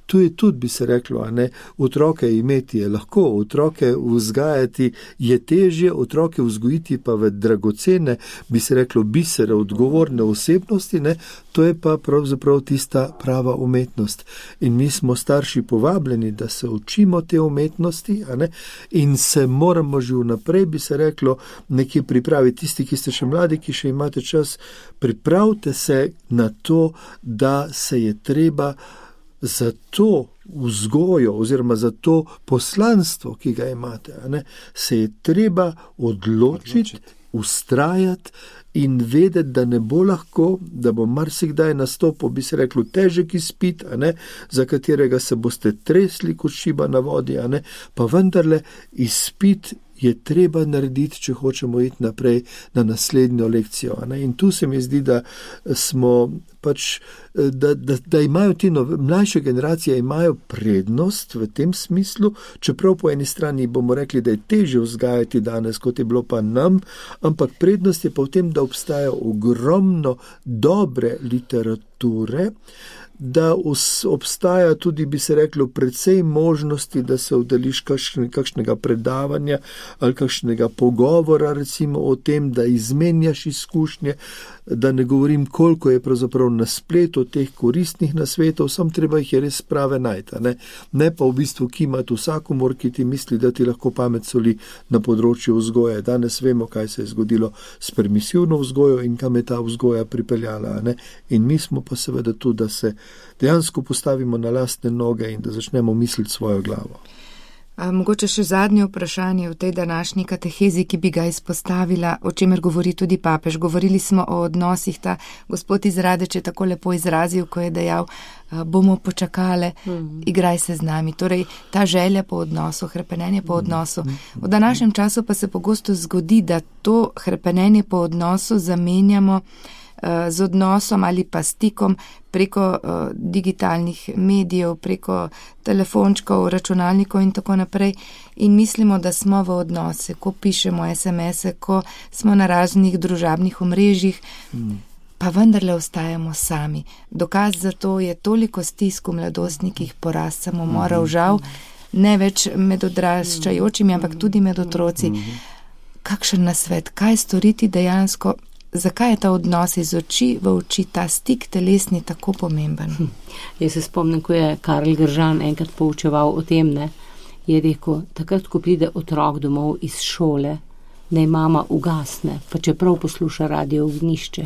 Tu je tudi, bi se reklo, ne, otroke imeti je lahko, otroke vzgajati je težje, otroke vzgojiti pa v dragocene, bi se reklo, bisere, odgovorne osebnosti, ne, to je pa pravzaprav tista prava umetnost. In mi smo starši povabljeni, da se učimo te umetnosti ne, in se moramo že vnaprej, bi se reklo, nekje pripraviti. Tisti, ki ste še mladi, ki še imate čas, pripravite se na to, da se je treba za to vzgojo oziroma za to poslanstvo, ki ga imate, ne, se je treba odločiti, ustrajati in vedeti, da ne bo lahko, da bo marsikdaj nastopil, bi se reklo, težek izpit, ne, za katerega se boste tresli kot šiba na vodi, ne, pa vendarle izpit je treba narediti, če hočemo iti naprej na naslednjo lekcijo. In tu se mi zdi, da smo pač, da, da, da imajo ti nove, mlajše generacije imajo prednost v tem smislu, čeprav po eni strani bomo rekli, da je teže vzgajati danes, kot je bilo pa nam, ampak prednost je pa v tem, da obstaja ogromno dobre literature, da obstaja tudi, bi se reklo, precej možnosti, da se udeliš kakšnega predavanja ali kakšnega pogovora, recimo o tem, da izmenjaš izkušnje, da ne govorim, koliko je pravzaprav na spletu teh koristnih nasvetov, sam treba jih je res prave najta. Ne? ne pa v bistvu kimati vsakomor, ki ti misli, da ti lahko pamet soli na področju vzgoje. Danes vemo, kaj se je zgodilo s permisivno vzgojo in kam je ta vzgoja pripeljala. Ne? In mi smo pa seveda tu, da se dejansko postavimo na lastne noge in da začnemo misliti svojo glavo. A, mogoče še zadnje vprašanje v tej današnji katehezi, ki bi ga izpostavila, o čemer govori tudi papež. Govorili smo o odnosih, ta gospod izradeč je tako lepo izrazil, ko je dejal, bomo počakali, mm. igraj se z nami. Torej, ta želja po odnosu, hrepenenje po odnosu. V današnjem času pa se pogosto zgodi, da to hrepenenje po odnosu zamenjamo z odnosom ali pa stikom preko uh, digitalnih medijev, preko telefončkov, računalnikov in tako naprej. In mislimo, da smo v odnose, ko pišemo SMS-e, ko smo na raznih družabnih omrežjih, mm. pa vendarle ostajamo sami. Dokaz za to je toliko stisk v mladostnikih, porast samomorov, žal, ne več med odraščajočimi, ampak tudi med otroci. Kakšen nasvet, kaj storiti dejansko? Zakaj je ta odnos iz oči v oči, ta stik telesni tako pomemben? Hm. Jaz se spomnim, ko je Karl Gržan enkrat poučeval o tem, ne, je rekel, takrat, ko pride otrok domov iz šole, naj mama ugasne, pa čeprav posluša radio ognišče.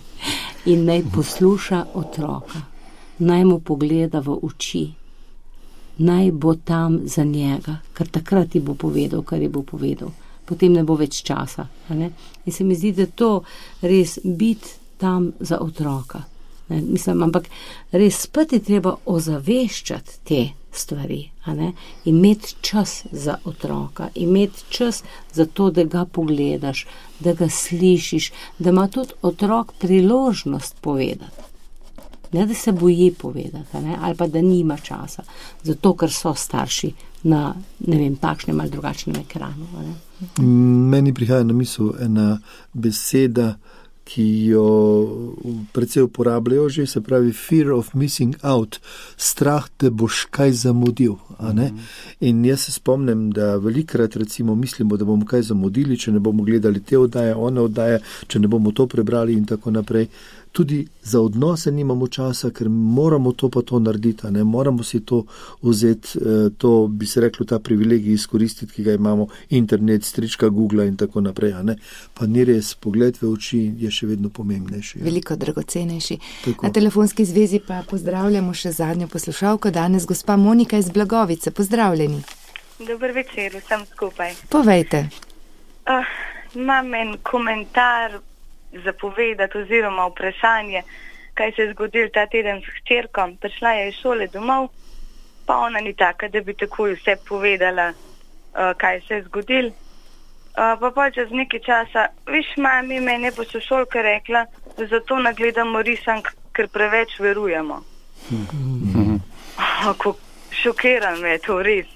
in naj posluša otroka, naj mu pogleda v oči, naj bo tam za njega, ker takrat ti bo povedal, kar je bo povedal. Potem ne bo več časa. In se mi zdi, da to res biti tam za otroka. Mislim, ampak res spet je treba ozaveščati te stvari, imeti čas za otroka, imeti čas za to, da ga pogledaš, da ga slišiš, da ima tudi otrok priložnost povedati. Ne da se boji povedati, ne? ali pa da nima časa, zato ker so starši na vem, takšnem ali drugačnem ekranu. Meni prihaja na misel ena beseda, ki jo predvsej uporabljajo že, se pravi fear of missing out, strah, da boš kaj zamudil. Mhm. In jaz se spomnim, da velikrat recimo mislimo, da bomo kaj zamudili, če ne bomo gledali te oddaje, one oddaje, če ne bomo to prebrali in tako naprej tudi za odnose nimamo časa, ker moramo to pa to narediti, ne moramo si to vzeti, eh, to bi se reklo, ta privilegij izkoristiti, ki ga imamo, internet, strička Google in tako naprej. Pa ni res, pogled v oči je še vedno pomembnejši. Ja. Veliko dragocenejši. Tako. Na telefonski zvezi pa pozdravljamo še zadnjo poslušalko, danes gospa Monika iz Blagovice. Pozdravljeni. Dober večer, vsem skupaj. Povejte. Uh, imam en komentar zapovedati oziroma vprašanje, kaj se je zgodilo ta teden s hčerkom. Prišla je iz šole domov, pa ona ni taka, da bi takoj vse povedala, uh, kaj se je zgodilo. Uh, pa pa čez nekaj časa, viš, mami, meni je poslušalka rekla, da zato nagledamo risank, ker preveč verujemo. Kako šokiran je to res.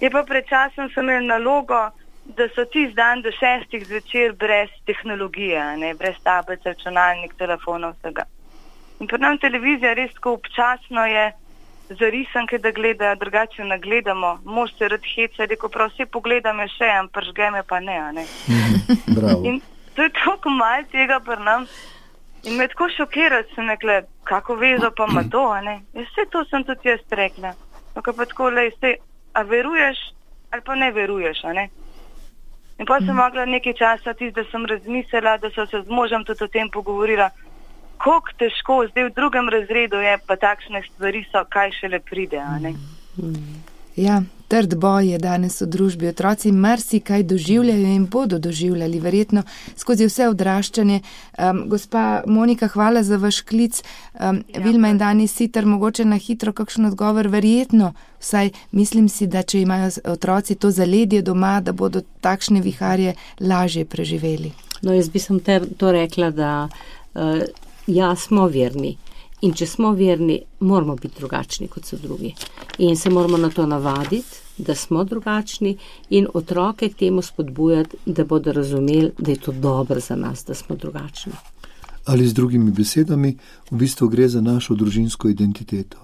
Je pa pred časom sem imel nalogo, da so ti zdan do šestih zvečer brez tehnologije, ne, brez tablic, računalnik, telefonov, vsega. In pri nam televizija res tako občasno je za risanke, da gledajo, drugače ne gledamo. Mož se rad heca, reko prav vse pogledam še, ampak žge me pa ne. ne. in to je tako malo tega pri nam. In me tako šokira, sem rekla, kako vezo pa ima to, ne. In vse to sem tudi jaz rekla. No, pa tako, lej, se, a veruješ ali pa ne veruješ, ne. In pa sem mogla nekaj časa, tisti, da sem razmislila, da so se z možem tudi o tem pogovorila, kako težko, zdaj v drugem razredu je, pa takšne stvari so, kaj šele pride. Ja, trd boj je danes v družbi. Otroci marsikaj doživljajo in bodo doživljali, verjetno skozi vse odraščanje. Um, gospa Monika, hvala za vaš klic. Um, ja, Vilma in Danis sitar, mogoče na hitro kakšen odgovor, verjetno. Vsaj mislim si, da če imajo otroci to zaledje doma, da bodo takšne viharje lažje preživeli. No, jaz bi sem te to rekla, da uh, ja, smo verni. In če smo verni, moramo biti drugačni kot so drugi. In se moramo na to navaditi, da smo drugačni in otroke k temu spodbujati, da bodo razumeli, da je to dobro za nas, da smo drugačni. Ali z drugimi besedami, v bistvu gre za našo družinsko identiteto.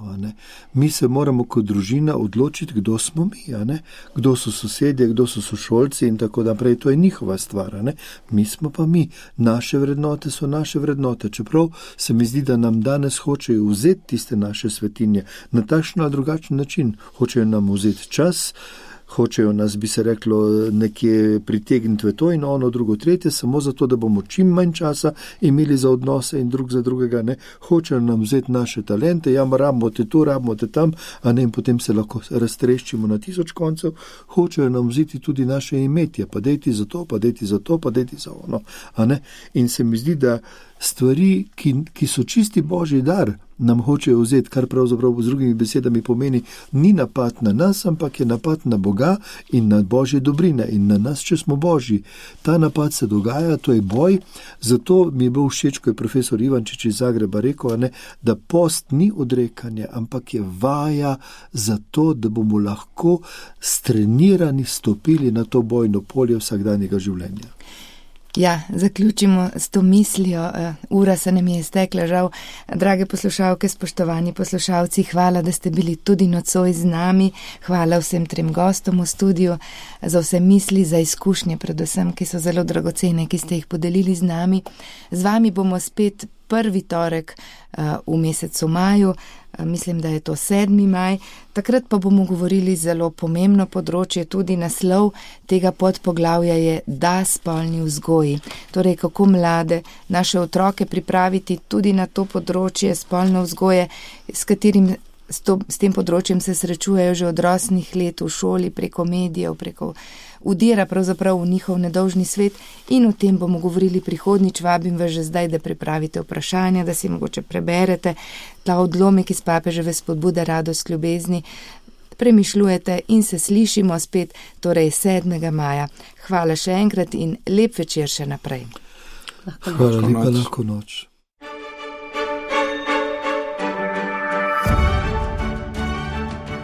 Mi se moramo kot družina odločiti, kdo smo mi, kdo so sosedje, kdo so sošolci in tako naprej. To je njihova stvar. Mi smo pa mi, naše vrednote so naše vrednote. Čeprav se mi zdi, da nam danes hočejo vzeti tiste naše svetinje na takšen ali drugačen način, hočejo nam vzeti čas hočejo nas, bi se reklo, nekje pritegniti v to in ono, drugo, tretje, samo zato, da bomo čim manj časa imeli za odnose in drug za drugega. Ne. Hočejo nam vzeti naše talente, ja, rabimo te tu, rabimo te tam, a ne in potem se lahko raztreščimo na tisoč koncev. Hočejo nam vzeti tudi naše imetje, pa dejti za to, pa dejti za to, pa dejti za ono. In se mi zdi, da stvari, ki, ki so čisti božji dar, nam hočejo vzeti, kar pravzaprav z drugimi besedami pomeni, ni napad na nas, ampak je napad na Boga in na božje dobrine in na nas, če smo božji. Ta napad se dogaja, to je boj. Zato mi je bil všeč, ko je profesor Ivančič iz Zagreba rekel, ne, da post ni odrekanje, ampak je vaja za to, da bomo lahko strenirani stopili na to bojno polje vsakdanjega življenja. Ja, zaključimo s to mislijo. Uh, ura se nam je iztekla, žal. Drage poslušalke, spoštovani poslušalci, hvala, da ste bili tudi nocoj z nami. Hvala vsem trem gostom v studiu za vse misli, za izkušnje, predvsem, ki so zelo dragocene, ki ste jih podelili z nami. Z vami bomo spet prvi torek uh, v mesecu maju, uh, mislim, da je to 7. maj. Takrat pa bomo govorili zelo pomembno področje, tudi naslov tega podpoglavja je Da spolni vzgoji. Torej, kako mlade naše otroke pripraviti tudi na to področje spolne vzgoje, s katerim s, to, s tem področjem se srečujejo že od rosnih let v šoli, preko medijev, preko udira pravzaprav v njihov nedolžni svet in o tem bomo govorili prihodnič. Vabim vas že zdaj, da pripravite vprašanja, da si mogoče preberete ta odlomek iz papeževe spodbude radost ljubezni. Premišljujete in se slišimo spet, torej 7. maja. Hvala še enkrat in lep večer še naprej. Hvala lepa, lahko noč.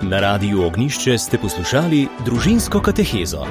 Na radiju Ognišče ste poslušali družinsko katehezo.